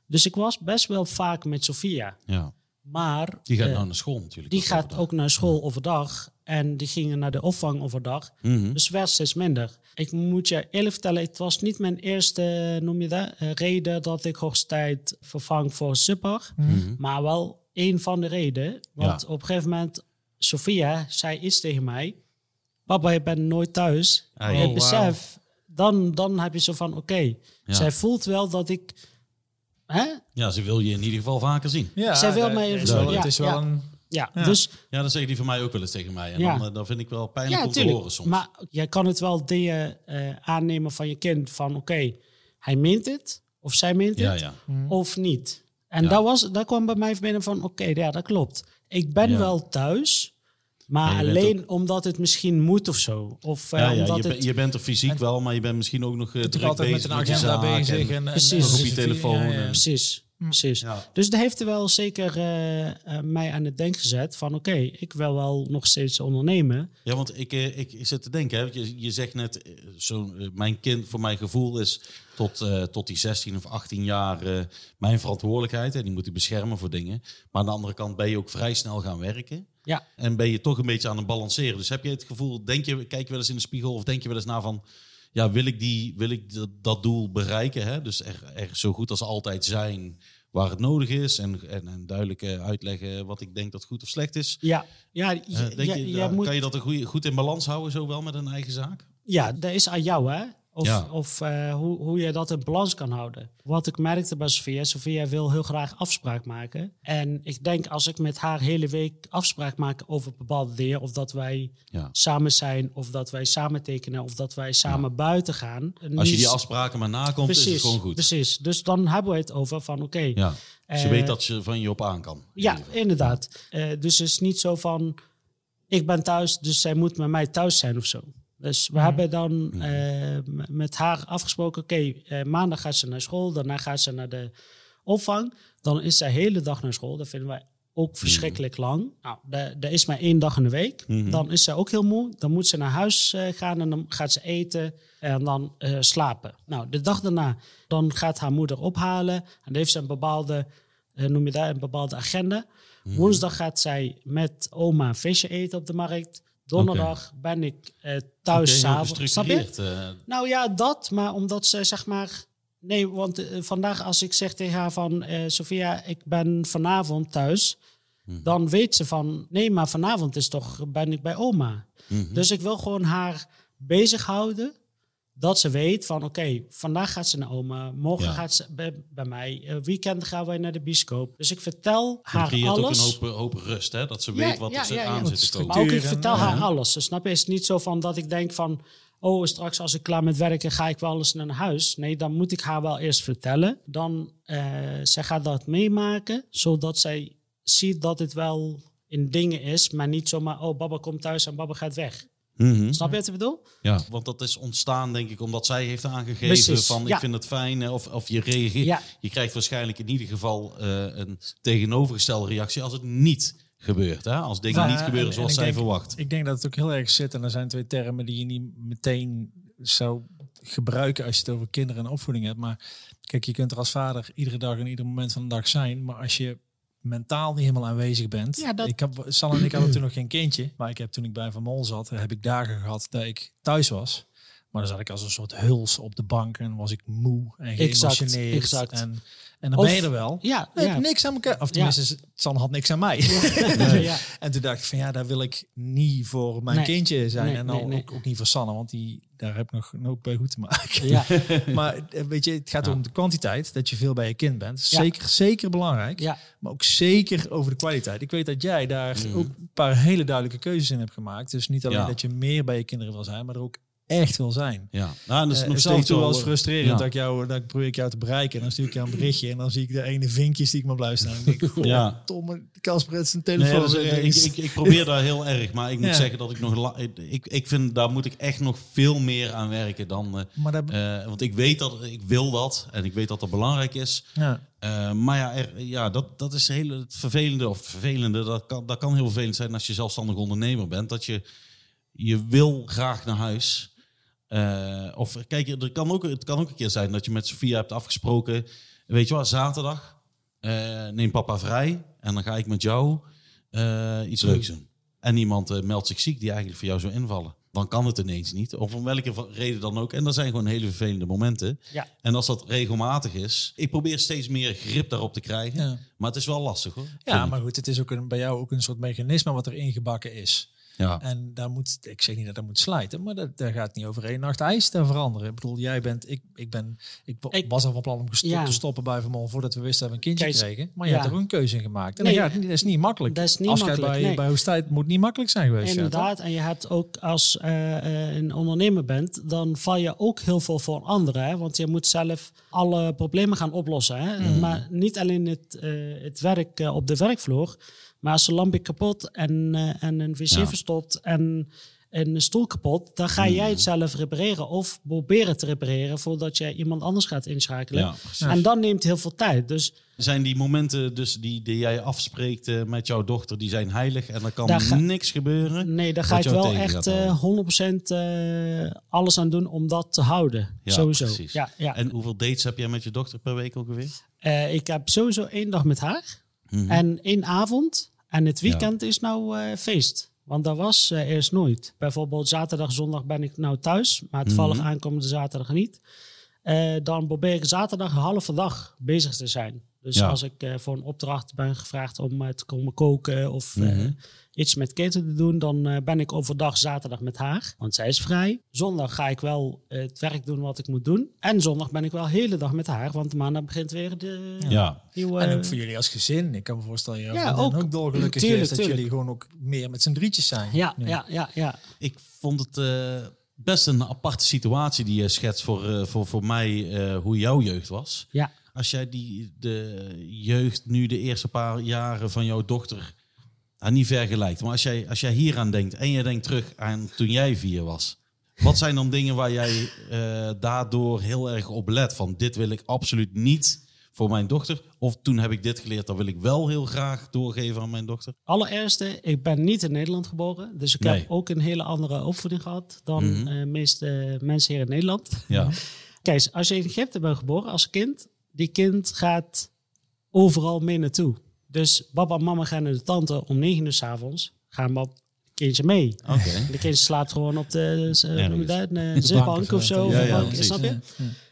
Dus ik was best wel vaak met Sofia. Ja. Maar Die gaat eh, nou naar school natuurlijk. die gaat overdag. ook naar school overdag. En die gingen naar de opvang overdag. Mhm. Dus werd steeds minder. Ik moet je eerlijk vertellen, het was niet mijn eerste, noem je dat, eh, reden dat ik hoogstijd vervang voor Super. Mhm. Maar wel een van de redenen. Want Ja. op een gegeven moment, Sophia zei iets tegen mij. Papa, je bent nooit thuis. Ah, En ja. je Oh, besef, dan, dan heb je zo van, oké. Ja. Zij voelt wel dat ik... Hè? Ja, ze wil je in ieder geval vaker zien. Ja, Zij wil dat mij is even Het ja, is wel ja. een... Ja, Ja. dus Ja, dat zeggen die van mij ook wel eens tegen mij. En Ja. dan, eh, dan vind ik wel pijnlijk ja, om te horen soms. Maar jij kan het wel dingen eh, aannemen van je kind. Van oké, hij meent het. Of zij meent ja, het. ja. Of niet. En Ja. daar, was, daar kwam bij mij binnen van oké, ja, dat klopt. Ik ben Ja. wel thuis. Maar alleen omdat het misschien moet of zo. Of eh, ja, ja omdat je, het... je bent er fysiek wel, maar je bent misschien ook nog uh, Natuurlijk druk altijd met bezig een met je agenda zaak bezig. en- En, en, Precies. op je telefoon Ja, ja. en- Precies, precies. Ja. Dus dat heeft er wel zeker eh, eh, mij aan het denken gezet van oké, ik wil wel nog steeds ondernemen. Ja, want ik, eh, ik, ik zit te denken, hè, want je, je zegt net, eh, zo, eh, mijn kind, voor mijn gevoel is tot, eh, tot die 16 of 18 jaar eh, mijn verantwoordelijkheid. En die moet ik beschermen voor dingen. Maar aan de andere kant ben je ook vrij snel gaan werken. Ja, En ben je toch een beetje aan het balanceren. Dus heb je het gevoel, denk je, kijk je wel eens in de spiegel of denk je wel eens na van, ja, wil ik, die, wil ik dat, dat doel bereiken? Hè? Dus er, er zo goed als altijd zijn waar het nodig is en, en, en duidelijk eh, uitleggen wat ik denk dat goed of slecht is. ja, ja, je, Eh, denk je- je, je ja, moet, Kan je dat een goed in balans houden, zo wel met een eigen zaak? ja, dat is aan jou hè. Of, Ja. of eh, hoe, hoe je dat in balans kan houden. Wat ik merkte bij Sofia, Sofia wil heel graag afspraak maken. En ik denk als ik met haar hele week afspraak maak over bepaalde dingen, of dat wij Ja. samen zijn, of dat wij samen tekenen, of dat wij samen buiten gaan. Als je die afspraken maar nakomt, is het gewoon goed. Precies, dus dan hebben we het over van oké, Ja. Dus je Eh, weet dat ze van je op aan kan. in Ja, inderdaad. Eh, dus het is niet zo van, ik ben thuis, dus zij moet met mij thuis zijn of zo. Dus Mhm. we hebben dan eh, m- met haar afgesproken, oké, eh, maandag gaat ze naar school, daarna gaat ze naar de opvang. Dan is zij de hele dag naar school. Dat vinden wij ook verschrikkelijk lang. Nou, dat is maar één dag in de week. Mhm. Dan is zij ook heel moe. Dan moet ze naar huis eh, gaan en dan gaat ze eten en dan eh, slapen. Nou, de dag daarna, dan gaat haar moeder ophalen. En dan heeft ze een bepaalde, noem je dat, een bepaalde agenda. Mhm. Woensdag gaat zij met oma visje eten op de markt. Donderdag ben ik eh, thuis heel s'avonds. Eh, Nou ja, dat, maar omdat ze zeg maar. Nee, want eh, vandaag als ik zeg tegen haar van Sophia, ik ben vanavond thuis, Mhm. dan weet ze van nee, maar vanavond is toch ben ik bij oma. mhm. Dus ik wil gewoon haar bezighouden. Dat ze weet van oké, vandaag gaat ze naar oma, morgen Ja. gaat ze bij, bij mij, eh, weekend gaan wij naar de bioscoop. Dus ik vertel Dat haar creëert ook een alles. hoop, hoop rust, hè? dat ze Ja, weet wat ja, er aan zit te komen. Maar ook ik en, vertel haar alles. Dus snap je, het is niet zo van dat ik denk van... oh, straks als ik klaar met werken ga ik wel eens naar huis. Nee, dan moet ik haar wel eerst vertellen. Dan, eh zij gaat dat meemaken, zodat zij ziet dat het wel in dingen is. Maar niet zomaar, oh, baba komt thuis en baba gaat weg. Mhm. Snap je wat ik bedoel? Ja, want dat is ontstaan, denk ik, omdat zij heeft aangegeven Precies, van ik ja. vind het fijn. eh, Of, of je reageert. Ja. Je krijgt waarschijnlijk in ieder geval eh, een tegenovergestelde reactie als het niet gebeurt. Hè? Als dingen Ja, niet gebeuren en- en zoals zij denk- verwacht. Ik denk dat het ook heel erg zit. En er zijn twee termen die je niet meteen zou gebruiken als je het over kinderen en opvoeding hebt. Maar kijk, je kunt er als vader iedere dag en ieder moment van de dag zijn. Maar als je mentaal niet helemaal aanwezig bent. Ja, dat- Ik heb, Sal en ik hadden toen nog geen kindje. Maar ik heb toen ik bij Van Mol zat, heb ik dagen gehad dat ik thuis was. Maar dan zat ik als een soort huls op de bank en was ik moe en Exact, geëmotioneerd. exact. En, en dan Of- ben je er wel. Ja, Nee, ja. Niks aan elkaar. Of tenminste, San had niks aan mij. ja. En toen dacht ik van ja, daar wil ik niet voor mijn Nee. kindje zijn. Nee, en dan nee, nee. Ook, ook niet voor Sanne, want die, daar heb ik nog, nog bij goed te maken. ja. maar eh, weet je, het gaat Ja. om de kwantiteit, dat je veel bij je kind bent. Ja. Zeker, zeker belangrijk. ja. Maar ook zeker over de kwaliteit. Ik weet dat jij daar Mhm. ook een paar hele duidelijke keuzes in hebt gemaakt. Dus niet alleen Ja. dat je meer bij je kinderen wil zijn, maar er ook echt wil zijn. Ja, nou, dat is Eh, nog en steeds toe wel eens frustrerend ja. dat, ik jou, dat ik probeer ik jou te bereiken. En dan stuur ik jou een berichtje en dan zie ik de ene vinkjes die ik maar blijf staan. En ik goh, Ja. Tomme, Kasper heeft zijn telefoon. is- ik, ik, ik probeer daar heel erg, maar ik moet Ja. zeggen dat ik nog... la- Ik, ik vind, daar moet ik echt nog veel meer aan werken dan... eh, maar dat, eh, want ik weet dat, ik wil dat en ik weet dat dat belangrijk is. ja. Eh, maar ja, er, ja dat, dat is heel het vervelende. Of vervelende, dat kan, dat kan heel vervelend zijn als je zelfstandig ondernemer bent. Dat je, je wil graag naar huis. Eh, of kijk, er kan ook, het kan ook een keer zijn dat je met Sofia hebt afgesproken. Weet je wel, zaterdag eh, neem papa vrij en dan ga ik met jou eh, iets leuks doen. En iemand meldt zich ziek die eigenlijk voor jou zou invallen. Dan kan het ineens niet. Of om welke reden dan ook. En dat zijn gewoon hele vervelende momenten. Ja. En als dat regelmatig is. Ik probeer steeds meer grip daarop te krijgen. Ja. Maar het is wel lastig hoor. Ja, maar goed, het is ook een, bij jou ook een soort mechanisme wat er ingebakken is. Ja. En daar moet, ik zeg niet dat dat moet slijten, maar dat, daar gaat niet over één nacht ijs te veranderen. Ik bedoel, jij bent, ik, ik ben, ik, Ik- was al van plan om gestopt Ja. te stoppen bij Vermont voordat we wisten dat we een kindje Kijk, kregen. Maar je ja. hebt er ook een keuze in gemaakt. En Nee, niet- dat is niet makkelijk. Dat is niet Afscheid makkelijk, bij, nee. bij Hoesttijd moet niet makkelijk zijn geweest. ja? Inderdaad, en je hebt ook als eh, eh, een ondernemer bent, dan val je ook heel veel voor anderen. Hè? Want je moet zelf alle problemen gaan oplossen. Hè? Mhm. Maar niet alleen het, eh, het werk op de werkvloer, maar als een lampje kapot en, eh, en een wc Ja. verstopt en een stoel kapot, dan ga jij het zelf repareren of proberen te repareren voordat jij iemand anders gaat inschakelen. Ja, en dat neemt heel veel tijd. Dus Zijn die momenten dus die, die jij afspreekt eh, met jouw dochter, die zijn heilig en er kan Daar ga- niks gebeuren? Nee, daar ga ik wel echt gaat eh, houden. 100% eh, alles aan doen om dat te houden. Ja, sowieso. precies. Ja, ja. En hoeveel dates heb jij met je dochter per week ongeveer? Eh, ik heb sowieso één dag met haar Mhm. en één avond. En het weekend is nou eh, feest. Want dat was eh, eerst nooit. Bijvoorbeeld zaterdag, zondag ben ik nou thuis. Maar toevallig Mhm. aankomende zaterdag niet. Eh, dan probeer ik zaterdag een halve dag bezig te zijn. Dus Ja. als ik eh, voor een opdracht ben gevraagd om eh, te komen koken of eh, Mhm. iets met keten te doen, dan eh, ben ik overdag zaterdag met haar. Want zij is vrij. Zondag ga ik wel eh, het werk doen wat ik moet doen. En zondag ben ik wel de hele dag met haar. Want maandag begint weer de Ja. nieuwe... En ook voor jullie als gezin. Ik kan me voorstellen dat je Ja, ook. ook, ook dolgelukkig Tuurlijk, is dat tuurlijk. jullie gewoon ook meer met z'n drietjes zijn. Ja, ja, ja, ja. Ik vond het eh, best een aparte situatie die je schetst voor, eh, voor, voor mij, eh, hoe jouw jeugd was. Ja. Als jij die, de jeugd nu de eerste paar jaren van jouw dochter nou, niet vergelijkt. Maar als jij, als jij hier aan denkt en je denkt terug aan toen jij vier was. Wat zijn dan dingen waar jij eh, daardoor heel erg op let? Van dit wil ik absoluut niet voor mijn dochter. Of toen heb ik dit geleerd, dat wil ik wel heel graag doorgeven aan mijn dochter. Allereerste, ik ben niet in Nederland geboren. Dus ik Nee. heb ook een hele andere opvoeding gehad dan Mhm. eh, de meeste mensen hier in Nederland. Ja, Kijk, als je in Egypte bent geboren als kind, die kind gaat overal mee naartoe. Dus papa en mama gaan naar de tante om negen uur s avonds. Gaan pap kindje mee. oké. De kind slaapt gewoon op de, dat, een de bank zitbank of of zo. Ja, ja, snap je?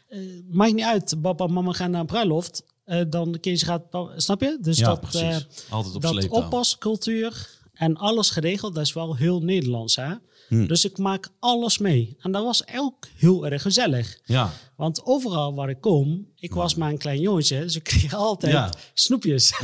Eh, maakt niet uit. Papa en mama gaan naar een bruiloft. eh, dan de kindje gaat, snap je? Dus Ja, dat, eh, Altijd op dat oppascultuur en alles geregeld, dat is wel heel Nederlands. Hè? Hmm. Dus ik maak alles mee. En dat was ook heel erg gezellig. Ja, Want overal waar ik kom, ik was maar een klein jongetje, dus ik kreeg altijd Ja. snoepjes.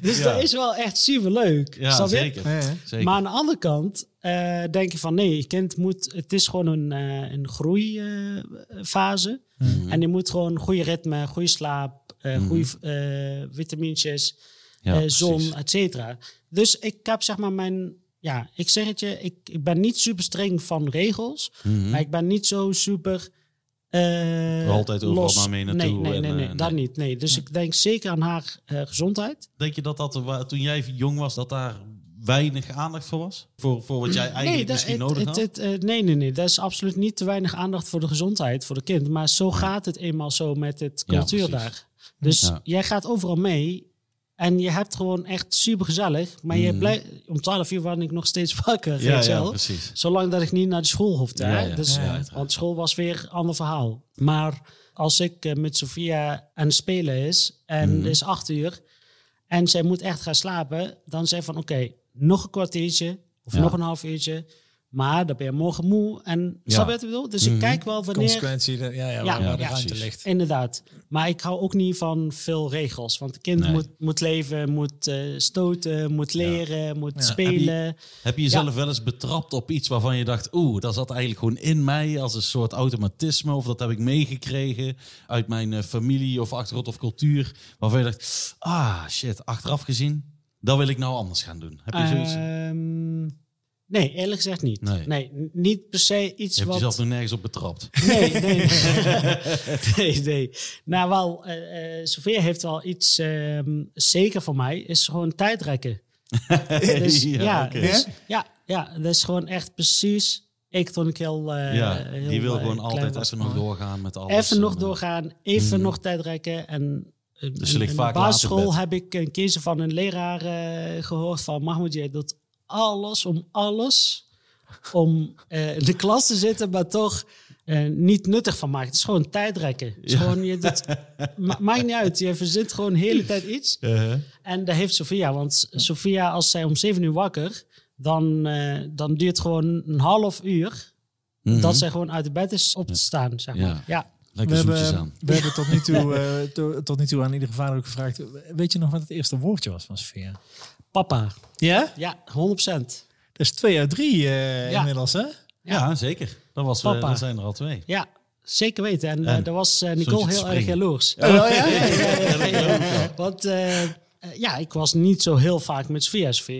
dus Ja. dat is wel echt super leuk. ja zeker. Ja, ja. zeker. Maar aan de andere kant eh, denk je van nee, je kind moet, het is gewoon een, eh, een groeifase. Mhm. En je moet gewoon goede ritme, goede slaap, eh goede eh vitamintjes, Ja, eh, zon, et cetera. Dus ik heb zeg maar mijn, ja, ik zeg het je, ik, ik ben niet super streng van regels, Mhm. maar ik ben niet zo super. eh, Altijd overal los. maar mee naartoe Nee, nee, en, nee, nee, eh, dat nee. niet. Nee. Dus ik denk zeker aan haar eh, gezondheid. Denk je dat dat toen jij jong was, dat daar weinig aandacht voor was? Voor, voor wat jij eigenlijk nee, dat- misschien het- nodig het- had? het, eh, nee, nee, nee. Dat is absoluut niet te weinig aandacht voor de gezondheid, voor de kind. Maar zo gaat het eenmaal zo met het cultuur daar. Dus Ja. jij gaat overal mee. En je hebt gewoon echt super gezellig. Maar je Mhm. blijft, om 12 uur was ik nog steeds wakker. ja, ja, precies. Zolang dat ik niet naar de school hoefde. Ja, ja, dus, want school was weer een ander verhaal. Maar als ik eh, met Sofia aan het spelen is en Mhm. het is acht uur en zij moet echt gaan slapen, dan zeg ik van oké, nog een kwartiertje of nog een half uurtje. Maar dan ben je morgen moe en Ja. snap je wat ik bedoel? Dus Mhm. ik kijk wel wanneer... Consequentie, de- ja, ja, Ja, waar, de ruimte ligt. Inderdaad. Maar ik hou ook niet van veel regels. Want het kind Nee. moet, moet leven, moet eh, stoten, moet leren, moet Ja. spelen. Heb je jezelf wel eens betrapt op iets waarvan je dacht... oeh, dat zat eigenlijk gewoon in mij als een soort automatisme... of dat heb ik meegekregen uit mijn eh, familie of achtergrond of cultuur... waarvan je dacht, ah shit, achteraf gezien... dat wil ik nou anders gaan doen. Heb je zoiets? Ehm, nee, eerlijk gezegd niet. Nee. Niet per se iets je hebt wat... jezelf nog nergens op betrapt. Nee, nee. nee, nee. Nou, wel, eh eh, Sofia heeft wel iets, ehm, zeker voor mij, is gewoon tijdrekken. Dus, ja, oké. dus, ja, ja, dat is gewoon echt precies Ik toen ik heel, eh, ja, heel die wil eh, gewoon klein altijd was. even nog doorgaan met alles. Even nog eh, doorgaan, even Mhm. nog tijd rekken. En eh, Dus je in- ligt in vaak de basisschool heb ik een keer van een leraar eh, gehoord van... Mahmoud, jij doet alles om alles om eh, in de klas te zitten, maar toch eh, niet nuttig van maken. Het is gewoon tijdrekken. Het is Ja. gewoon, je doet, ma- maakt niet uit, je verzint gewoon de hele tijd iets. eh, En dat heeft Sofia, want Sofia, als zij om zeven uur wakker... dan, eh, dan duurt het gewoon een half uur... mhm. dat zij gewoon uit de bed is op te staan, zeg maar. Ja. ja. Lekker we zoetjes hebben, aan. we hebben tot nu, toe, eh, to- tot nu toe aan iedere vader ook gevraagd. Weet je nog wat het eerste woordje was van Sofia? Papa. Ja? Ja, 100%. Dat is twee uit drie eh, Ja. inmiddels, hè? Ja, zeker. Dat, was, eh, Papa. dat zijn er al twee. Ja, zeker weten. En, En? eh, daar was eh, Nicole heel erg jaloers. Oh, ja? ja, ja, ja, ja. Want ja, ik was niet zo heel vaak met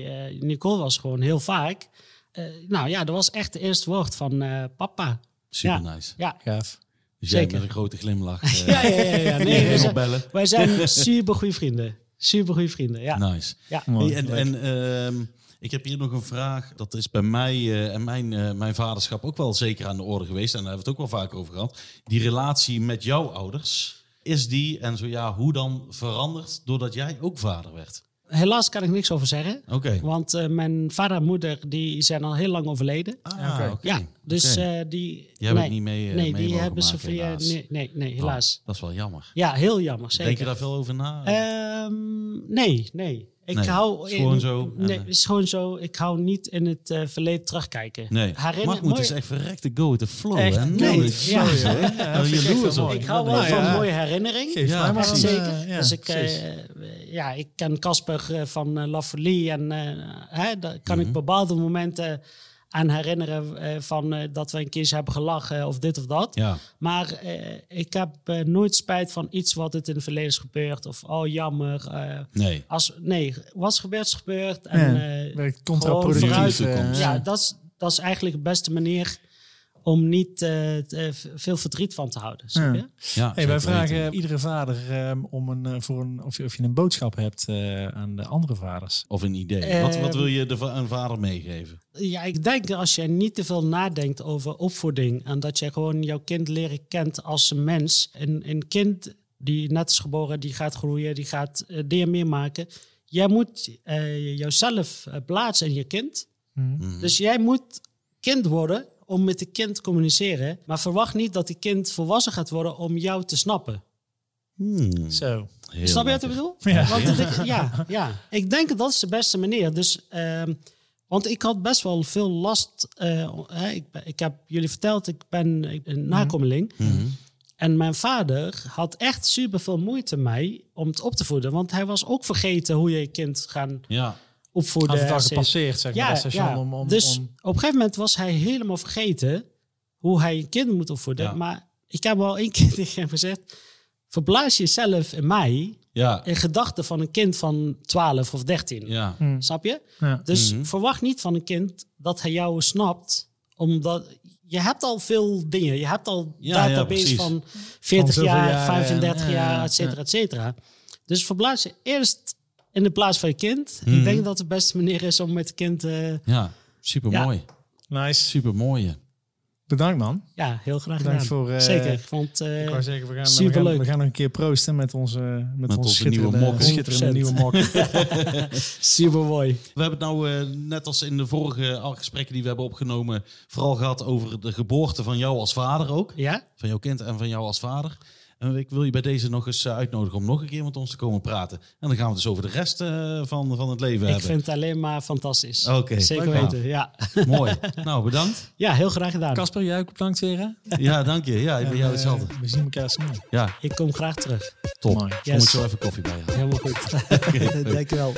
eh, Nicole was gewoon heel vaak. Eh, nou ja, dat was echt het eerste woord van eh, papa. Super Ja. nice. Ja, Gaaf. Dus jij Zeker. met een grote glimlach. ja, ja, ja. ja. Nee, wij, zijn, wij zijn super goede vrienden. Super goede vrienden, ja. Nice. ja. Mooi, en en ehm, ik heb hier nog een vraag. Dat is bij mij eh, en mijn, eh, mijn vaderschap ook wel zeker aan de orde geweest. En daar hebben we het ook wel vaak over gehad. Die relatie met jouw ouders, is die en zo ja, hoe dan veranderd doordat jij ook vader werd? Helaas kan ik niks over zeggen. Oké. Want eh, mijn vader en moeder die zijn al heel lang overleden. Ah, Oké. Ja, dus eh, die... Die hebben nee, niet mee, eh, Nee, mee die mogen hebben maken, Sofia... helaas. Nee, nee, nee, helaas. Oh, dat is wel jammer. Ja, heel jammer, zeker. Denk je daar veel over na? Ehm, nee, nee. Ik Nee, hou... is gewoon zo en, Nee, eh, het is gewoon zo. Ik hou niet in het eh, verleden terugkijken. nee. Herinner, Mahmoud mooi- is echt verrekte go with the flow. Echt? hè? Nee, Nooit ja. vind ik hou wel Ja, van een mooie herinnering. Geef Ja, maar zeker. eh, ja, dus ik, eh, ja, ik ken Casper eh, van uh, La Folie en eh, hè, daar kan Mhm. ik bepaalde momenten aan herinneren eh, van eh, dat we een keer hebben gelachen of dit of dat. Ja, Maar eh, ik heb nooit spijt van iets wat het in het verleden is gebeurd of oh jammer. eh, nee. als, nee, wat is gebeurd is gebeurd. En, Ja, eh, werkt gewoon contraproductief. ja, dat is, dat is eigenlijk de beste manier om niet eh, eh, veel verdriet van te houden. snap Ja. je? Ja, Hey, wij vragen weten. iedere vader ehm, om een, eh, voor een, of, je, of je een boodschap hebt eh, aan de andere vaders. Of een idee. wat, wat wil je de een vader meegeven? Ja, ik denk als je niet te veel nadenkt over opvoeding en dat je gewoon jouw kind leren kent als een mens. Een, een kind die net is geboren, die gaat groeien, die gaat dingen meemaken. Jij moet eh, jouzelf eh, plaatsen in je kind. Mhm. Dus jij moet kind worden om met de kind te communiceren. Maar verwacht niet dat die kind volwassen gaat worden om jou te snappen. Hmm, Zo. heel Snap je wat ik bedoel? Ja. Want ik- ja, ja, ik denk dat dat is de beste manier. Dus, ehm, want ik had best wel veel last. eh, hè, ik, ik heb jullie verteld, ik ben een nakomeling. Mhm. En mijn vader had echt super veel moeite mij om het op te voeden. Want hij was ook vergeten hoe je je kind gaan Ja, Had et cetera. gepasseerd, zeg maar, dat station om... om, dus om op een gegeven moment was hij helemaal vergeten hoe hij een kind moet opvoeden. Ja. Maar ik heb al één keer tegen hem gezegd: verblaas jezelf in mij ja, in gedachten van een kind van 12 of 13. ja. Hm, Snap je? ja. Dus Mhm. verwacht niet van een kind dat hij jou snapt, omdat je hebt al veel dingen. Je hebt al Ja, ja, database van 40 zoveel jaar, jaren, 35 ja, jaar, ja, et cetera, ja. et cetera. Dus verblaas je eerst in de plaats van je kind. Mhm. Ik denk dat de beste manier is om met het kind... eh, ja. Super mooi. Nice. Super mooi. Bedankt, man. ja, heel graag Bedankt gedaan. voor... eh, Zeker. Ik vond, eh, Ik wou zeggen, we gaan, we, superleuk. gaan, we gaan nog een keer proosten met onze, met onze, onze nieuwe schitterende, mokken. schitterende nieuwe mokken. super mooi. We hebben het nou, eh, net als in de vorige al gesprekken die we hebben opgenomen, vooral gehad over de geboorte van jou als vader ook. Ja? Van jouw kind en van jou als vader. En ik wil je bij deze nog eens eh, uitnodigen om nog een keer met ons te komen praten. En dan gaan we het dus over de rest eh, van, van het leven Ik hebben. vind het alleen maar fantastisch. Oké, Zeker leuk, weten, ja. Mooi. Nou, bedankt. Ja, heel graag gedaan. Kasper, jij ook bedankt weer, hè? Ja, dank je. Ja, bij jou En, hetzelfde. eh, we zien elkaar snel. Ja, Ik kom graag terug. top. Mooi. Kom ik zo even koffie bij je. Helemaal goed. Dankjewel.